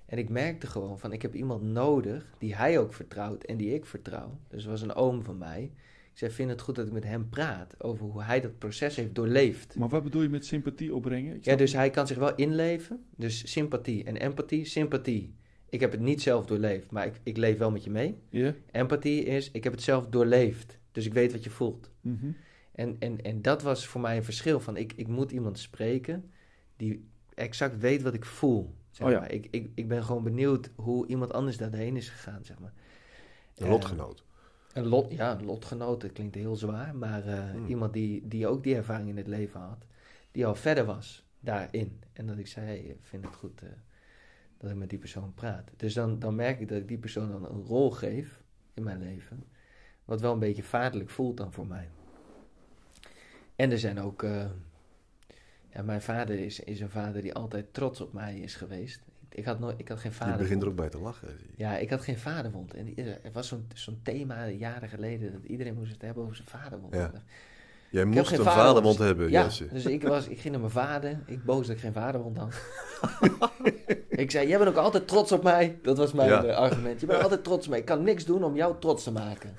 En ik merkte gewoon van, ik heb iemand nodig die hij ook vertrouwt en die ik vertrouw. Dus was een oom van mij. Ik zei, vind het goed dat ik met hem praat over hoe hij dat proces heeft doorleefd. Maar wat bedoel je met sympathie opbrengen? Ja, dus hij kan zich wel inleven. Dus sympathie en empathie. Sympathie. Ik heb het niet zelf doorleefd, maar ik, ik leef wel met je mee. Ja? Empathie is, ik heb het zelf doorleefd. Dus ik weet wat je voelt. Mhm. En, en, en dat was voor mij een verschil van, ik, ik moet iemand spreken die exact weet wat ik voel. Zeg Oh ja. maar. ik, ik, ik ben gewoon benieuwd hoe iemand anders daarheen is gegaan, zeg maar. Een Eh, lotgenoot. Een lot, ja, lotgenoot, dat klinkt heel zwaar. Maar eh, Hmm. iemand die, die ook die ervaring in het leven had. Die al verder was daarin. En dat ik zei, hey, ik vind het goed eh, dat ik met die persoon praat. Dus dan, dan merk ik dat ik die persoon dan een rol geef in mijn leven. Wat wel een beetje vaderlijk voelt dan voor mij. En er zijn ook... eh, ja, mijn vader is, is een vader die altijd trots op mij is geweest. Ik had, nooit, ik had geen Je vader. begint er ook bij te lachen. je. Ja, ik had geen vaderwond. En er was zo'n zo'n thema jaren geleden dat iedereen moest het hebben over zijn vaderwond. Ja. Jij moest een vaderwond. vaderwond hebben, Ja, Jesse. dus ik, was, ik ging naar mijn vader. Ik boos dat ik geen vaderwond had. ik zei, jij bent ook altijd trots op mij. Dat was mijn Ja. eh, argument. Je bent altijd trots op mij. Ik kan niks doen om jou trots te maken.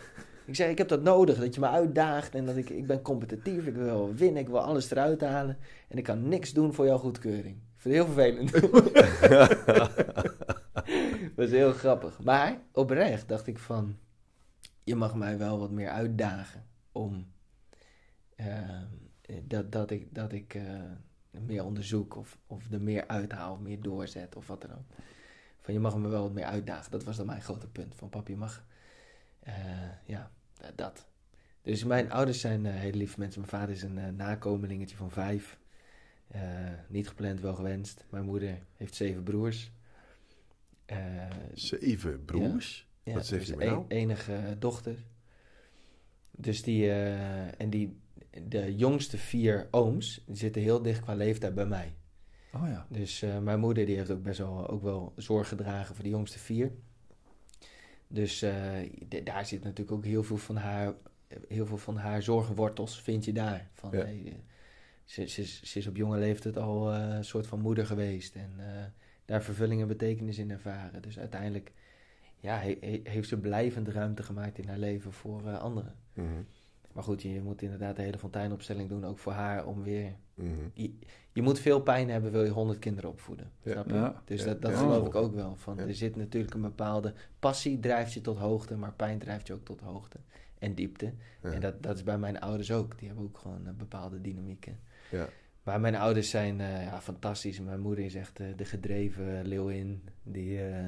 Ik zei, ik heb dat nodig. Dat je me uitdaagt. En dat ik, ik ben competitief. Ik wil winnen. Ik wil alles eruit halen. En ik kan niks doen voor jouw goedkeuring. Ik vind het heel vervelend. dat is heel grappig. Maar oprecht dacht ik van... Je mag mij wel wat meer uitdagen. Om... eh, dat, dat ik, dat ik eh, meer onderzoek of, of er meer uithaal, meer doorzet of wat dan ook. Van je mag me wel wat meer uitdagen. Dat was dan mijn grote punt. Van pap, je mag, eh, ja, dat. Dus mijn ouders zijn hele lieve mensen. Mijn vader is een nakomelingetje van vijf. Eh, niet gepland, wel gewenst. Mijn moeder heeft zeven broers. Eh, Zeven broers. ja, Wat zegt dus hij nou? enige dochter. Dus die, eh, en die, de jongste vier ooms, die zitten heel dicht qua leeftijd bij mij. Oh ja. Dus mijn moeder die heeft ook best wel, ook wel zorg gedragen voor de jongste vier. Dus daar zit natuurlijk ook heel veel van haar, heel veel van haar zorgenwortels vind je daar. Van, Ja. hey, ze, ze, is- ze is op jonge leeftijd al eh, een soort van moeder geweest en eh, daar vervulling en betekenis in ervaren. Dus uiteindelijk ja, he- he- heeft ze blijvend ruimte gemaakt in haar leven voor eh, anderen. Mhm, Maar goed, je moet inderdaad de hele fonteinopstelling doen, ook voor haar, om weer mhm. je, je moet veel pijn hebben, wil je honderd kinderen opvoeden. Ja. Snap je? Ja. Dus Ja. dat, dat Ja. geloof ik ook wel. Van, Ja. Er zit natuurlijk een bepaalde passie, drijft je tot hoogte, maar pijn drijft je ook tot hoogte en diepte. Ja. En dat, dat is bij mijn ouders ook. Die hebben ook gewoon een bepaalde dynamieken. Ja. Maar mijn ouders zijn eh, ja, fantastisch. Mijn moeder is echt eh, de gedreven leeuwin die, eh,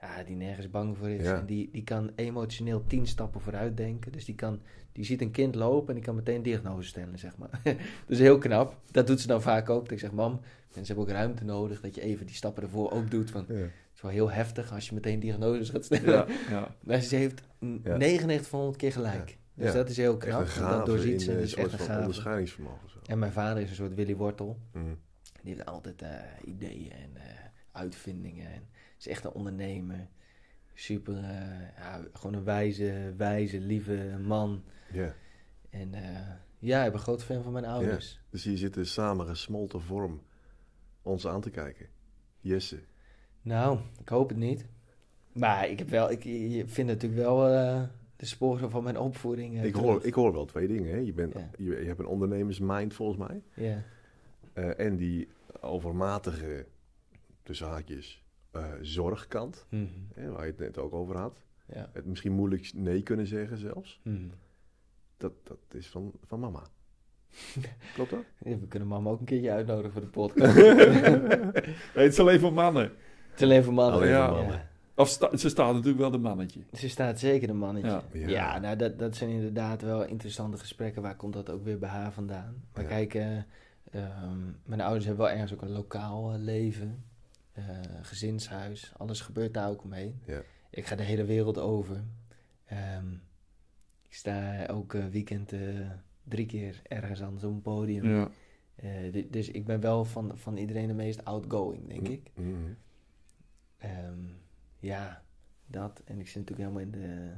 ja, die nergens bang voor is. Ja. En die, die kan emotioneel tien stappen vooruit denken. Dus die, kan, die ziet een kind lopen en die kan meteen diagnose stellen, zeg maar. dat is heel knap. Dat doet ze dan vaak ook. Ik zeg, mam, mensen hebben ook ruimte nodig dat je even die stappen ervoor ook doet. Want Ja. het is wel heel heftig als je meteen diagnoses gaat stellen. Ja, ja. Maar ze heeft mm, Ja. 99 van 100 keer gelijk. Dus Ja. dat is heel Echt knap. dat doorziet in ze. Dat is echt een van onderscheidingsvermogen. En mijn vader is een soort Willy Wortel. Mhm. Die heeft altijd eh, ideeën en eh, uitvindingen. En is echt een ondernemer. Super, eh, ja, gewoon een wijze, wijze, lieve man. Ja. En ja, ik ben een groot fan van mijn ouders. Dus hier zit een samen gesmolten vorm ons aan te kijken? Jesse. Nou, ik hoop het niet. Maar ik heb wel, ik, je vindt natuurlijk wel de sporen van mijn opvoeding. eh, Ik hoor, ik hoor wel twee dingen. Hè? Je, bent, Ja. je, je hebt een ondernemersmind volgens mij. Ja. Eh, en die overmatige, tussen haakjes, eh, zorgkant. Mhm. Hè, waar je het net ook over had. Ja. Het misschien moeilijk nee kunnen zeggen zelfs. Mhm. Dat, dat is van, van mama. Klopt dat? Ja, We kunnen mama ook een keertje uitnodigen voor de podcast. Nee, het is alleen voor mannen. het is alleen voor mannen. Alleen voor Ja. mannen. Of sta- ze staat natuurlijk wel de mannetje. Ze staat zeker een mannetje. Ja. Ja, Ja. nou, dat, dat zijn inderdaad wel interessante gesprekken. Waar komt dat ook weer bij haar vandaan? Maar Ja. kijk, eh, ehm, mijn ouders hebben wel ergens ook een lokaal eh, leven. eh, gezinshuis. Alles gebeurt daar ook omheen. Ja. Ik ga de hele wereld over. Ehm, ik sta ook eh, weekend eh, drie keer ergens anders op een podium. Eh, dus ik ben wel van, van iedereen de meest outgoing, denk ik. Mhm. Ehm, ja, dat. En ik zit natuurlijk helemaal in de.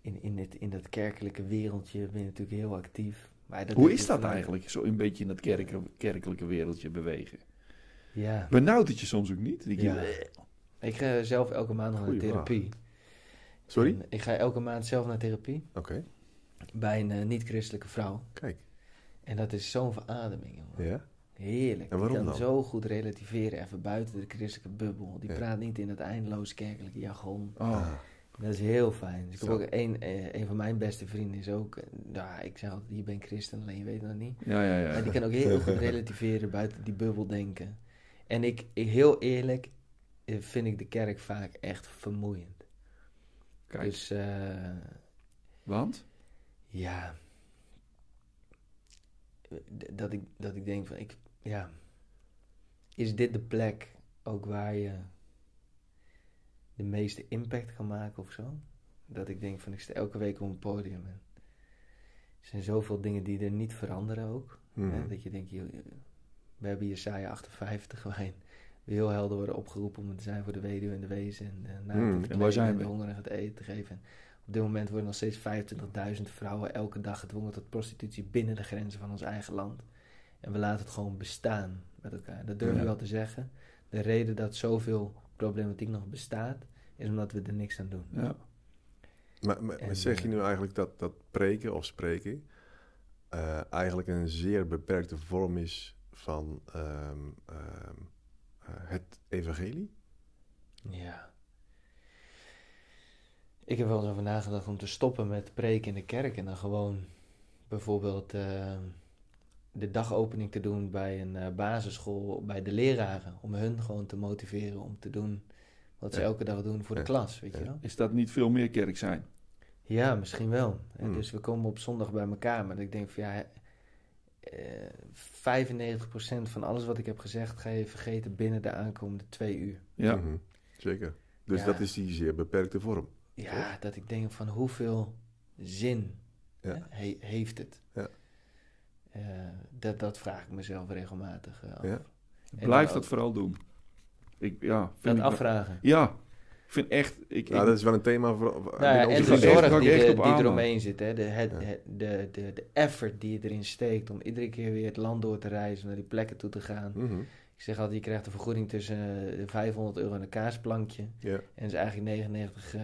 In, in, het, in dat kerkelijke wereldje ben je natuurlijk heel actief. Maar dat Hoe is je dat vanuit- eigenlijk? Zo een beetje in dat kerk, kerkelijke wereldje bewegen. Ja. Benauwt het je soms ook niet? Je, ja. Ik ga zelf elke maand naar therapie. Sorry? En ik ga elke maand zelf naar therapie Oké, bij een eh, niet-christelijke vrouw. kijk. En dat is zo'n verademing, jongen. Ja? Heerlijk. En waarom Die kan dan? zo goed relativeren, even buiten de christelijke bubbel. Die Ja. praat niet in het eindeloos kerkelijke jargon. Oh. Ah, Dat is heel fijn. Dus ik heb ook een, eh, een van mijn beste vrienden is ook, eh, nou, ik zeg altijd, je bent christen, alleen je weet het nog niet. Ja, ja, ja. Maar die kan ook heel goed relativeren, buiten die bubbel denken. En ik, ik heel eerlijk, eh, vind ik de kerk vaak echt vermoeiend. Kijk, Dus eh, want? ja, dat ik, dat ik denk van, ik, ja, is dit de plek ook waar je de meeste impact kan maken of zo? Dat ik denk van, ik sta elke week op een podium en er zijn zoveel dingen die er niet veranderen ook. mhm. Hè? Dat je denkt, joh, we hebben Jesaja 58 waarin we heel helder worden opgeroepen om te zijn voor de weduwe en de wezen en de naakten Hmm, te en verkleden waar zijn en we? de hongerigen het eten te geven. En op dit moment worden nog steeds 25.000 vrouwen elke dag gedwongen tot prostitutie binnen de grenzen van ons eigen land. En we laten het gewoon bestaan met elkaar. Dat durf ik Ja. wel te zeggen. De reden dat zoveel problematiek nog bestaat, is omdat we er niks aan doen. Ja. Maar, maar, zeg je eh, nu eigenlijk dat, dat preken of spreken eh, eigenlijk een zeer beperkte vorm is van ehm, ehm, eh, het evangelie? Ja. Ik heb wel eens over nagedacht om te stoppen met preken in de kerk en dan gewoon bijvoorbeeld eh, de dagopening te doen bij een eh, basisschool, bij de leraren. Om hun gewoon te motiveren om te doen wat ze Ja. elke dag doen voor de Ja. klas, weet je wel? Is dat niet veel meer kerk zijn? Ja, misschien wel. En Hmm. Dus we komen op zondag bij elkaar, maar ik denk van ja, eh 95% van alles wat ik heb gezegd ga je vergeten binnen de aankomende twee uur. Ja. Mhm, Zeker. Dus Ja. dat is die zeer beperkte vorm. Ja, dat ik denk van hoeveel zin Ja. hè, he- heeft het? Ja. Eh, dat, dat vraag ik mezelf regelmatig eh, af. Ja. Blijf dat ook vooral doen. Ik, ja, vind Dat ik wel- afvragen. Ja, ik vind echt... Ik, Nou, ik- dat is wel een thema voor. Nou ja, en de zorg die, de- eromheen zit. Hè? De, het, Ja. het- de, de, de effort die je erin steekt om iedere keer weer het land door te reizen, naar die plekken toe te gaan. Mhm, Ik zeg altijd, je krijgt een vergoeding tussen eh, 500 euro en een kaasplankje. Ja. En is eigenlijk 99 eh,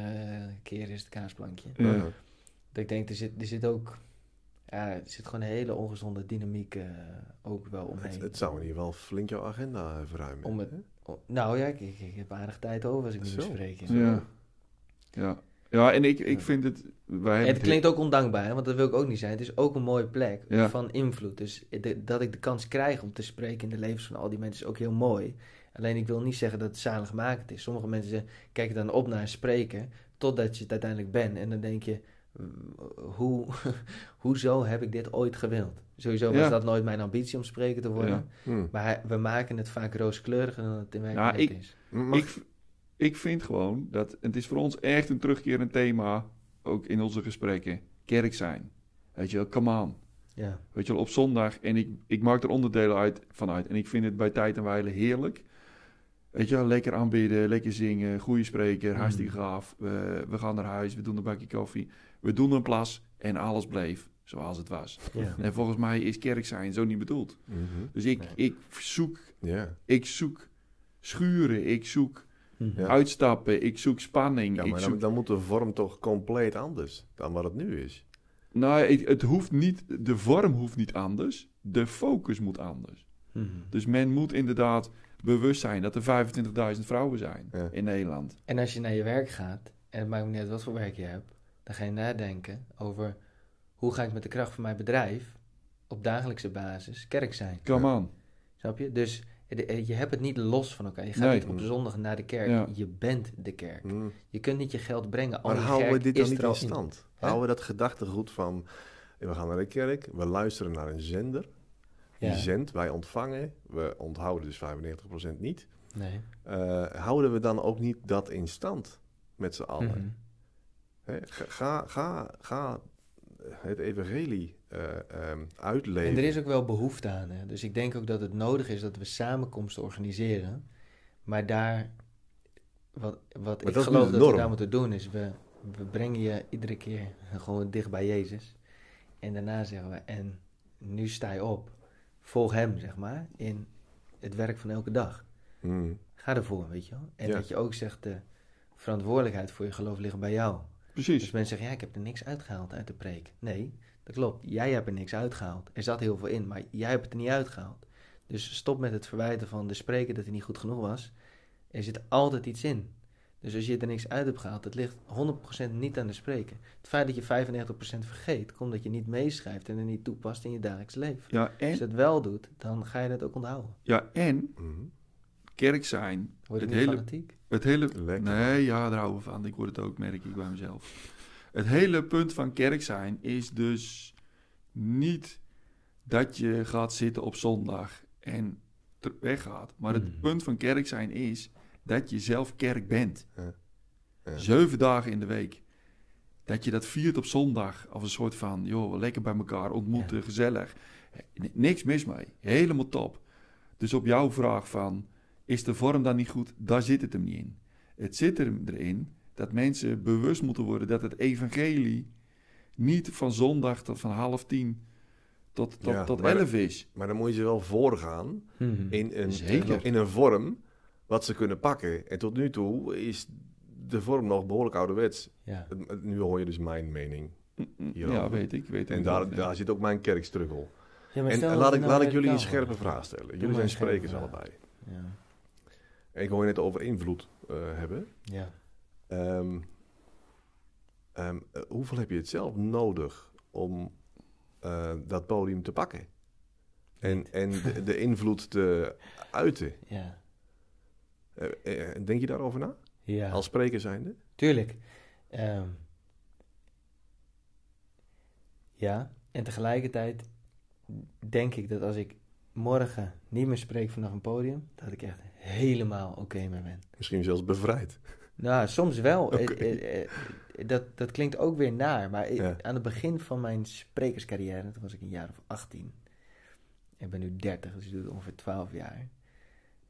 keer is het kaasplankje. Ja. Mhm. Dat ik denk, er zit, er zit ook... Ja, er zit gewoon een hele ongezonde dynamiek eh, ook wel omheen. Het, het zou in ieder geval flink jouw agenda verruimen. Om het- nou ja, ik, ik, ik heb aardig tijd over als ik nu spreken. Ja. Ja. ja, en ik, ik vind het... Wij het klinkt ook ondankbaar, hè, want dat wil ik ook niet zijn. Het is ook een mooie plek Ja. van invloed. Dus de- dat ik de kans krijg om te spreken in de levens van al die mensen is ook heel mooi. Alleen ik wil niet zeggen dat het zaligmakend is. Sommige mensen kijken dan op naar een spreker totdat je het uiteindelijk bent. En dan denk je, hoe, hoezo heb ik dit ooit gewild? Sowieso was Ja. dat nooit mijn ambitie om spreker te worden. Ja. Hm. Maar we maken het vaak rooskleuriger dan het in Ja, werkelijkheid ik- is. Mag- Ik, ik vind gewoon dat het is voor ons echt een terugkerend thema, ook in onze gesprekken, kerk zijn. Weet je wel, come on. Ja. Weet je wel, op zondag. En ik, ik maak er onderdelen uit, van uit. En ik vind het bij tijd en wijle heerlijk. Weet je wel, lekker aanbidden, lekker zingen, goede spreker, hartstikke gaaf. We, we gaan naar huis, we doen een bakje koffie. We doen een plas en alles bleef. zoals het was. Ja. En volgens mij is kerk zijn zo niet bedoeld. Mhm. Dus ik, ik zoek, ik zoek schuren, ik zoek Mhm. Uitstappen, ik zoek spanning. Ja, maar zoek... dan, dan moet de vorm toch compleet anders dan wat het nu is. Nou, het hoeft niet, de vorm hoeft niet anders, de focus moet anders. Mhm. Dus men moet inderdaad bewust zijn dat er 25.000 vrouwen zijn Ja. in Nederland. En als je naar je werk gaat, en het maakt niet uit wat voor werk je hebt, dan ga je nadenken over hoe ga ik met de kracht van mijn bedrijf op dagelijkse basis kerk zijn. Come on. Snap je? Dus de- je hebt het niet los van elkaar. Je gaat Nee. niet op zondag naar de kerk. Ja. Je bent de kerk. Mhm. Je kunt niet je geld brengen. Al Maar houden we dit dan niet in stand? Houden we dat gedachtegoed van... We gaan naar de kerk, we luisteren naar een zender. Die Ja. zendt, wij ontvangen. We onthouden dus 95% niet. Nee. Eh, houden we dan ook niet dat in stand met z'n allen? Mhm. Ga, ga, ga het evangelie uitleven. En er is ook wel behoefte aan. Hè? Dus ik denk ook dat het nodig is dat we samenkomsten organiseren. Maar daar, wat, wat ik geloof dat we daar moeten doen, is we, we brengen je iedere keer gewoon dicht bij Jezus. En daarna zeggen we, en nu sta je op. Volg hem, zeg maar, in het werk van elke dag. Mhm. Ga ervoor, weet je wel. En Ja. dat je ook zegt, de verantwoordelijkheid voor je geloof ligt bij jou. Dus Precies. mensen zeggen, ja, ik heb er niks uitgehaald uit de preek. Nee, dat klopt. Jij hebt er niks uitgehaald. Er zat heel veel in, maar jij hebt het er niet uitgehaald. Dus stop met het verwijten van de spreker dat hij niet goed genoeg was. Er zit altijd iets in. Dus als je er niks uit hebt gehaald, het ligt 100% niet aan de spreker. Het feit dat je 95% vergeet, komt dat je niet meeschrijft en er niet toepast in je dagelijks leven. Ja, Als je en, het wel doet, dan ga je dat ook onthouden. ja, en Mhm. kerk zijn. Word je Het niet hele- fanatiek? Het hele... Lekker. Nee, ja, daar houden we van. Ik word het ook, merk ik bij mezelf. Het hele punt van kerk zijn is dus niet dat je gaat zitten op zondag en weggaat. Maar het Mhm. punt van kerk zijn is dat je zelf kerk bent. Ja. Ja. Zeven dagen in de week. Dat je dat viert op zondag als een soort van, joh, lekker bij elkaar ontmoeten, gezellig. N- Niks mis mee. Helemaal top. Dus op jouw vraag van, is de vorm dan niet goed? Daar zit het hem niet in. Het zit er erin dat mensen bewust moeten worden dat het evangelie niet van zondag tot van half tien tot, tot, Ja, tot elf is. Maar dan moet je ze wel voorgaan Mhm. in een, Zeker. in een vorm wat ze kunnen pakken. En tot nu toe is de vorm nog behoorlijk ouderwets. Ja. Nu hoor je dus mijn mening. Ja, Hierover. weet ik. Weet En ik daar, ja. daar zit ook mijn kerkstruggle. Ja, maar En, stel en dat laat ik, nou laat ik jullie een scherpe vraag stellen. Jullie zijn sprekers vraag. allebei. Ja. En ik hoor je net over invloed eh, hebben. ja. Ehm, ehm, eh, hoeveel heb je het zelf nodig om eh, dat podium te pakken? En, en de, de invloed te uiten. Ja. Eh, eh, denk je daarover na? Ja. Als spreker zijnde? Tuurlijk. Ehm, ja, en tegelijkertijd denk ik dat als ik morgen niet meer spreek vanaf een podium, dat ik echt helemaal oké mee ben. Misschien zelfs bevrijd. Nou, soms wel. Eh, dat, dat klinkt ook weer naar, maar Ja. aan het begin van mijn sprekerscarrière, toen was ik een jaar of 18. Ik ben nu 30, dus ik doe het ongeveer 12 jaar.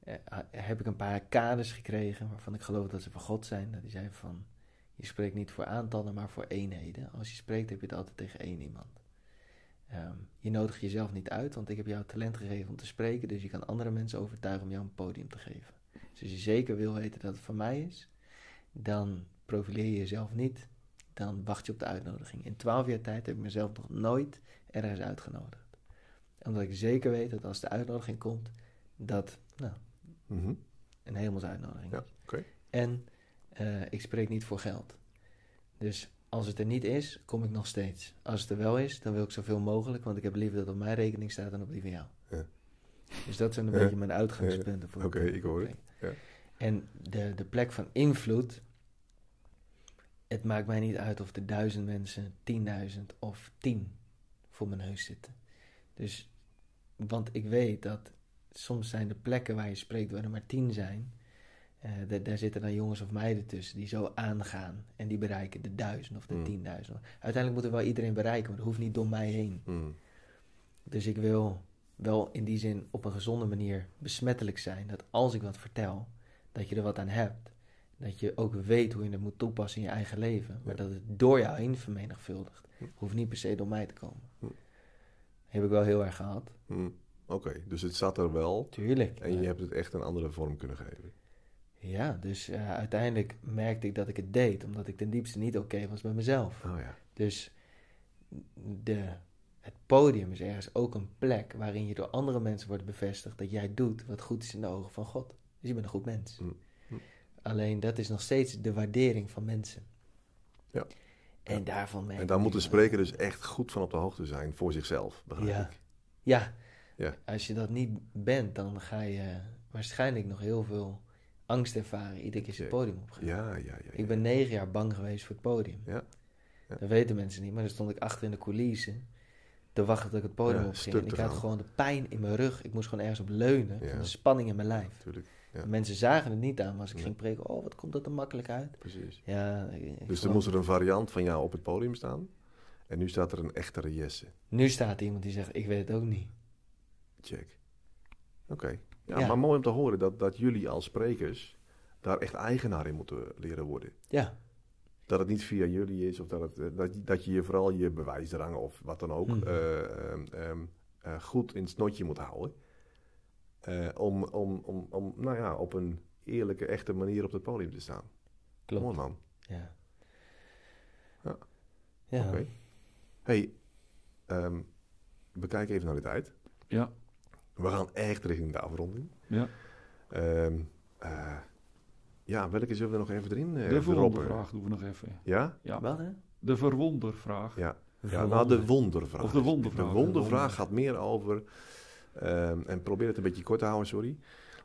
Eh, heb ik een paar kaders gekregen waarvan ik geloof dat ze van God zijn. Dat die zei van, je spreekt niet voor aantallen, maar voor eenheden. Als je spreekt heb je het altijd tegen één iemand. Ehm, je nodigt jezelf niet uit, want ik heb jou talent gegeven om te spreken. Dus je kan andere mensen overtuigen om jou een podium te geven. Dus als je zeker wil weten dat het van mij is, dan profileer je jezelf niet. Dan wacht je op de uitnodiging. In twaalf jaar tijd heb ik mezelf nog nooit ergens uitgenodigd. Omdat ik zeker weet dat als de uitnodiging komt, dat nou, Mhm. een hemelse uitnodiging Ja. En eh, ik spreek niet voor geld. Dus als het er niet is, kom ik nog steeds. Als het er wel is, dan wil ik zoveel mogelijk, want ik heb liever dat het op mijn rekening staat dan op die van jou. Ja. Dus dat zijn een Ja. beetje mijn uitgangspunten. voor Oké, ik hoor het. Ja. En de, de plek van invloed, het maakt mij niet uit of er duizend mensen, tienduizend of tien voor mijn neus zitten. Dus, want ik weet dat soms zijn de plekken waar je spreekt waar er maar tien zijn, da- daar zitten dan jongens of meiden tussen die zo aangaan en die bereiken de duizend of de Mm. tienduizend. Uiteindelijk moet er wel iedereen bereiken, maar dat hoeft niet door mij heen. Mhm. Dus ik wil wel in die zin op een gezonde manier besmettelijk zijn. Dat als ik wat vertel, dat je er wat aan hebt. Dat je ook weet hoe je het moet toepassen in je eigen leven. Maar Ja. dat het door jou heen vermenigvuldigt. Hoeft niet per se door mij te komen. Heb ik wel heel erg gehad. Oké, dus het zat er wel Tuurlijk. en je hebt het echt een andere vorm kunnen geven. Ja, dus eh, uiteindelijk merkte ik dat ik het deed. Omdat ik ten diepste niet oké was met mezelf. Oh ja. Dus de, het podium is ergens ook een plek waarin je door andere mensen wordt bevestigd dat jij doet wat goed is in de ogen van God. Dus je bent een goed mens. Mm. Mm. Alleen dat is nog steeds de waardering van mensen. Ja. En daarvan merk En daar moet de spreker dus echt goed van op de hoogte zijn voor zichzelf, begrijp Ja. ik. Ja. Ja. Als je dat niet bent, dan ga je waarschijnlijk nog heel veel angst ervaren iedere keer je het podium op. Ja, ja, ja. ja. Ik ben negen jaar bang geweest voor het podium. Ja. Ja. Dat weten mensen niet, maar dan stond ik achter in de coulissen te wachten tot ik het podium Ja, op ging. En ik had gewoon de pijn in mijn rug. Ik moest gewoon ergens op leunen Ja. van de spanning in mijn lijf. Natuurlijk, ja. En Mensen zagen het niet aan, maar als ik ging preken, oh wat komt dat er makkelijk uit. precies. Ja, ik- Dus er moest er een variant van jou op het podium staan. En nu staat er een echtere Jesse. Nu staat iemand die zegt, ik weet het ook niet. Check. Oké. Ja, Ja. maar mooi om te horen dat, dat jullie als sprekers daar echt eigenaar in moeten leren worden. Ja, Dat het niet via jullie is, of dat, het, eh, dat, dat je je vooral je bewijsdrang of wat dan ook Mhm. eh, ehm, ehm, eh, goed in het snotje moet houden. Eh, om, om, om, om nou ja, op een eerlijke, echte manier op het podium te staan. klopt. Mooi man. Ja. Ja. Ja. Oké. hey, ehm, we kijken even naar de tijd. Ja, We gaan echt richting de afronding. ja. Ehm, eh, ja, welke zullen we nog even erin eh De verwondervraag doen we nog even. Ja? Ja, Wat hè? de verwondervraag. Ja. Ja, nou, de wondervraag. Of de wondervraag. De wondervraag Wonder. gaat meer over. ehm, en probeer het een beetje kort te houden, sorry.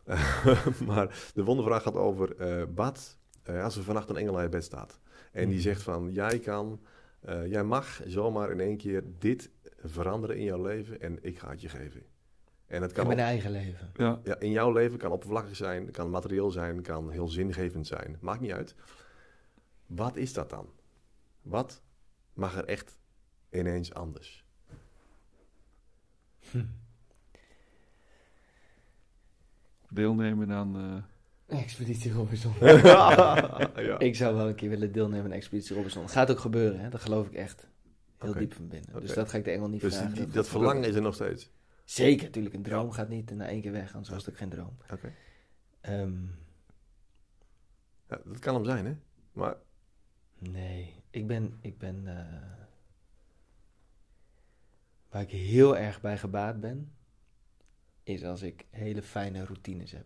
maar de wondervraag gaat over eh, wat eh, als er vannacht een engel aan je bed staat. En die Mhm. zegt van jij kan, eh, jij mag zomaar in één keer dit veranderen in jouw leven en ik ga het je geven. En het In kan mijn op- eigen leven. Ja, ja, in jouw leven kan oppervlakkig zijn, kan materieel zijn, kan heel zingevend zijn. Maakt niet uit. Wat is dat dan? Wat mag er echt ineens anders? deelnemen aan... eh, Expeditie Robinson. ja. Ik zou wel een keer willen deelnemen aan Expeditie Robinson. Gaat ook gebeuren, hè? dat geloof ik echt. Heel diep van binnen. Dus dat ga ik de engel niet Dus vragen. die- dat verlangen is er nog steeds. Zeker, natuurlijk. Een droom gaat niet na één keer weg, anders was het ook geen droom. Oké. Ehm, Ja, dat kan hem zijn, hè? Maar nee, ik ben... Ik ben eh, waar ik heel erg bij gebaat ben, is als ik hele fijne routines heb.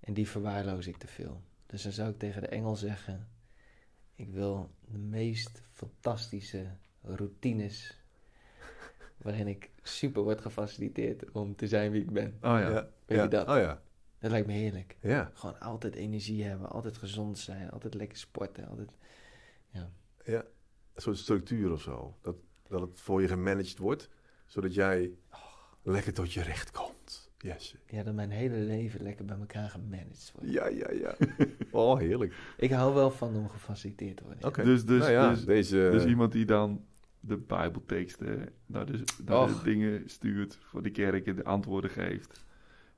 En die verwaarloos ik te veel. Dus dan zou ik tegen de engel zeggen... Ik wil de meest fantastische routines... waarin ik super word gefaciliteerd om te zijn wie ik ben. oh ja. Weet je dat? Oh ja. Dat lijkt me heerlijk. Ja. Gewoon altijd energie hebben, altijd gezond zijn, altijd lekker sporten. Altijd... ja. Een soort structuur of zo. Dat, dat het voor je gemanaged wordt, zodat jij lekker tot je recht komt. Yes. Ja, dat mijn hele leven lekker bij elkaar gemanaged wordt. Ja, ja, ja. Oh, heerlijk. Ik hou wel van om gefaciliteerd te worden. Oké. Dus, dus, nou ja, dus, deze... dus iemand die dan de bijbelteksten naar de, naar de dingen stuurt voor die kerk en de antwoorden geeft.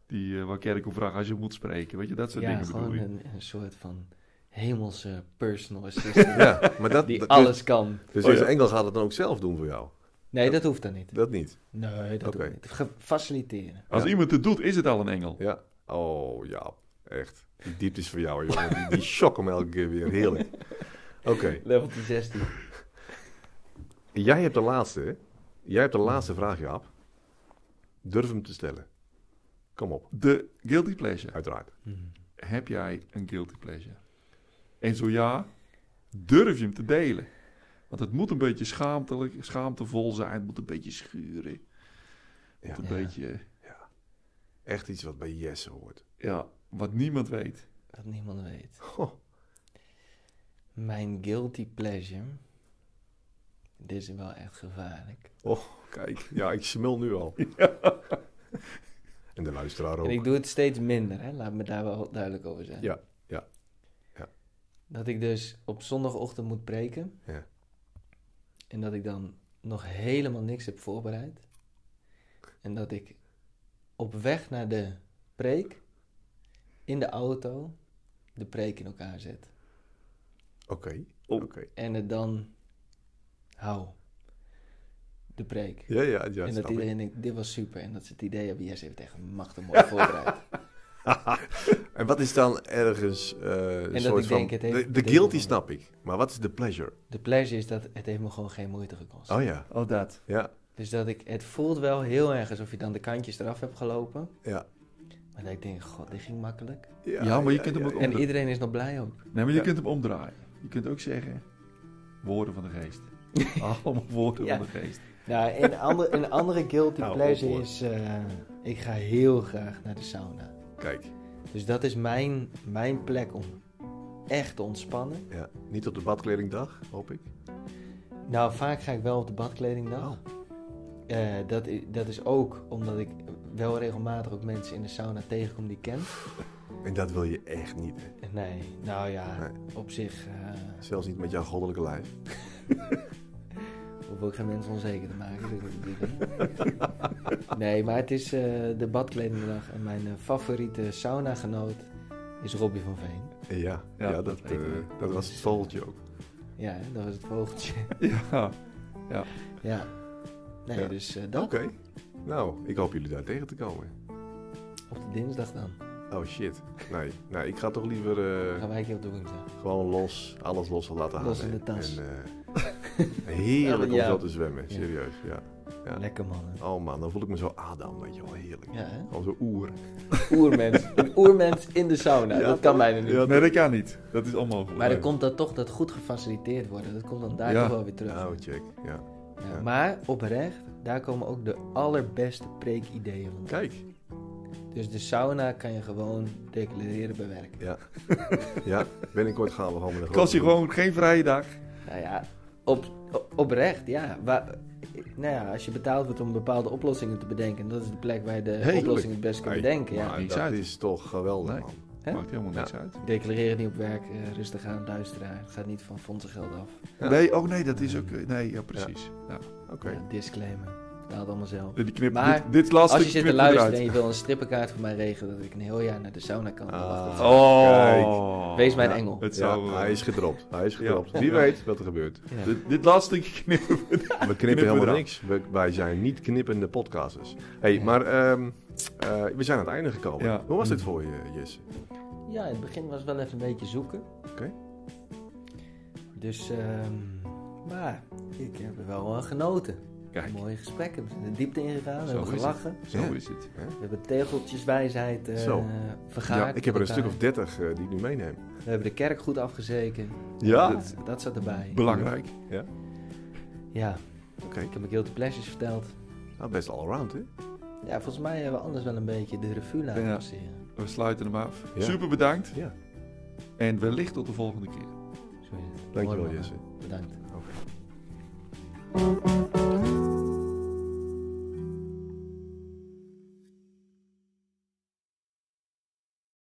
Die uh, waar kerk om vraagt als je moet spreken. Weet je, dat soort ja, dingen bedoel een, een soort van hemelse personal assistant ja, maar dat... die dat- alles kan. Dus Oh, deze ja. engel gaat het dan ook zelf doen voor jou? Nee, dat hoeft dan niet. Dat niet? Nee, dat Oké. hoeft niet. Ge- Faciliteren. Als Ja. iemand het doet, is het al een engel. Ja. Oh, ja. Echt. Die diepte is voor jou, jongen. Die, die shock hem elke keer weer. Heerlijk. Oké. Level 16. Jij hebt de laatste, hè? Jij hebt de laatste vraag, Jaap. Durf hem te stellen. Kom op, De guilty pleasure. uiteraard. Heb jij een guilty pleasure? En zo ja, durf je hem te delen? Want het moet een beetje schaamtelijk, schaamtevol zijn. Het moet een beetje schuren. Het Ja. moet een Ja. beetje, Echt iets wat bij Jesse hoort. ja, wat niemand weet. Dat niemand weet. Goh. Mijn guilty pleasure. Dit is wel echt gevaarlijk. Kijk, ja, ik smul nu al. En de luisteraar ook. En ik doe het steeds minder, hè? laat me daar wel duidelijk over zijn. Ja, ja, ja. Dat ik dus op zondagochtend moet preken. Ja. En dat ik dan nog helemaal niks heb voorbereid. En dat ik op weg naar de preek in de auto de preek in elkaar zet. Oké. Oh. Oké. En het dan hou. De preek. Ja, ja, ja. en dat iedereen denkt, dit was super. En dat ze het idee hebben, yes, heeft echt machtig mooi voorbereid. En wat is dan ergens eh een dat soort ik van... denk, het heeft de, de guilty snap ik. Maar wat is de pleasure? De pleasure is dat het heeft me gewoon geen moeite gekost. Oh ja. Oh, dat. Ja. Dus dat ik, het voelt wel heel erg alsof je dan de kantjes eraf hebt gelopen. Ja. Maar dat ik denk, god, dit ging makkelijk. Ja, maar je kunt hem ook ja. En iedereen is nog blij ook. Nee, maar je Ja. kunt hem omdraaien. Je kunt ook zeggen, woorden van de geest. Allemaal woorden Ja. van de geest. Nou, een, ander, een andere guilty Nou, pleasure op, is, eh, ik ga heel graag naar de sauna. Kijk, Dus dat is mijn, mijn plek om echt te ontspannen. ja. niet op de badkledingdag, hoop ik. Nou, vaak ga ik wel op de badkledingdag. Oh. Eh, dat, dat is ook omdat ik wel regelmatig ook mensen in de sauna tegenkom die ik ken. En dat wil je echt niet, hè? Nee, nou ja, Nee. op zich eh Zelfs niet met jouw goddelijke lijf. hoef ik geen mensen onzeker te maken. dus nee, maar het is eh, de badkledingdag en mijn eh, favoriete saunagenoot is Robbie van Veen. Ja, ja, Ja, dat, dat eh, dat was het vogeltje ook. Ja, hè, dat was het vogeltje. Ja. ja. Nee, Ja. dus eh, dat Oké. Nou, ik hoop jullie daar tegen te komen. op de dinsdag dan. Oh shit. Nee, nee ik ga toch liever eh, gaan wij een keer op de woensdag. gewoon los, alles los laten halen. Los in de tas. En, eh, heerlijk om Ja. zo te zwemmen, Ja. serieus. Ja. Ja. Lekker man. hè. Oh man, dan voel ik me zo Adam, weet je wel, heerlijk. Ja, hè? Gewoon zo oer. Oermens. Een oermens in de sauna. Ja, dat kan bijna niet. Ja, Nee, dat kan niet. Dat is onmogelijk. Maar dan komt dat toch dat goed gefaciliteerd worden. Dat komt dan daar Ja. toch wel weer terug. Nou, check. Ja. Ja, ja. Maar oprecht, daar komen ook de allerbeste preekideeën van. Kijk. Dus de sauna kan je gewoon declareren bij werk. Ja. ja, binnenkort gaan we gewoon met een Kost je gewoon geen vrije dag. Nou ja, op, op- oprecht, ja. Waar, nou ja. Als je betaald wordt om bepaalde oplossingen te bedenken, dat is de plek waar je de Heerlijk. oplossing het best kunt Nee, bedenken. Ja. Maar dat uit. is toch geweldig, Nee. man. Hè? Maakt helemaal niks Ja. uit. Declareer het niet op werk, eh, rustig aan, luisteraar. Het gaat niet van fondsen af. Ja. Nee, oh nee, dat is ook... Nee, ja, precies. Ja. Oké. Ja, disclaimer. Betaalt allemaal zelf. Die knip, Maar dit, dit laatste Als je zit te luisteren en je wil een strippenkaart voor mij regelen, dat ik een heel jaar naar de sauna kan. Ah. Oh. Wees mijn Ja. engel. Het zou... eh, hij is gedropt. Hij is Ja. gedropt. Wie weet wat er gebeurt. Ja. dit, dit laatste knippen we We knippen helemaal niks. We- wij zijn niet knippende podcasters. hey, Ja. maar ehm, eh, we zijn aan het einde gekomen. Ja. Hoe was dit voor je, Jesse? Ja, in het begin was het wel even een beetje zoeken. Oké. Dus, ehm, maar ik heb er wel uh, genoten. Kijk, Mooie gesprekken. We zijn de diepte ingegaan, we hebben gelachen. zo Ja. is het. We hebben tegeltjeswijsheid eh Zo. vergaard. Ja, ik heb er een met stuk of dertig eh, die ik nu meeneem. We hebben de kerk goed afgezeken. Ja? Dat, dat zat erbij. Belangrijk. Ja, Oké. ik heb mijn guilty pleasures verteld. Nou, best all around, hè? Ja, volgens mij hebben we anders wel een beetje de revue laten Ja. passeren. We sluiten hem af. Ja. Super bedankt. Ja. En wellicht tot de volgende keer. Zo is het. Dankjewel. Jesse. Bedankt. Oké.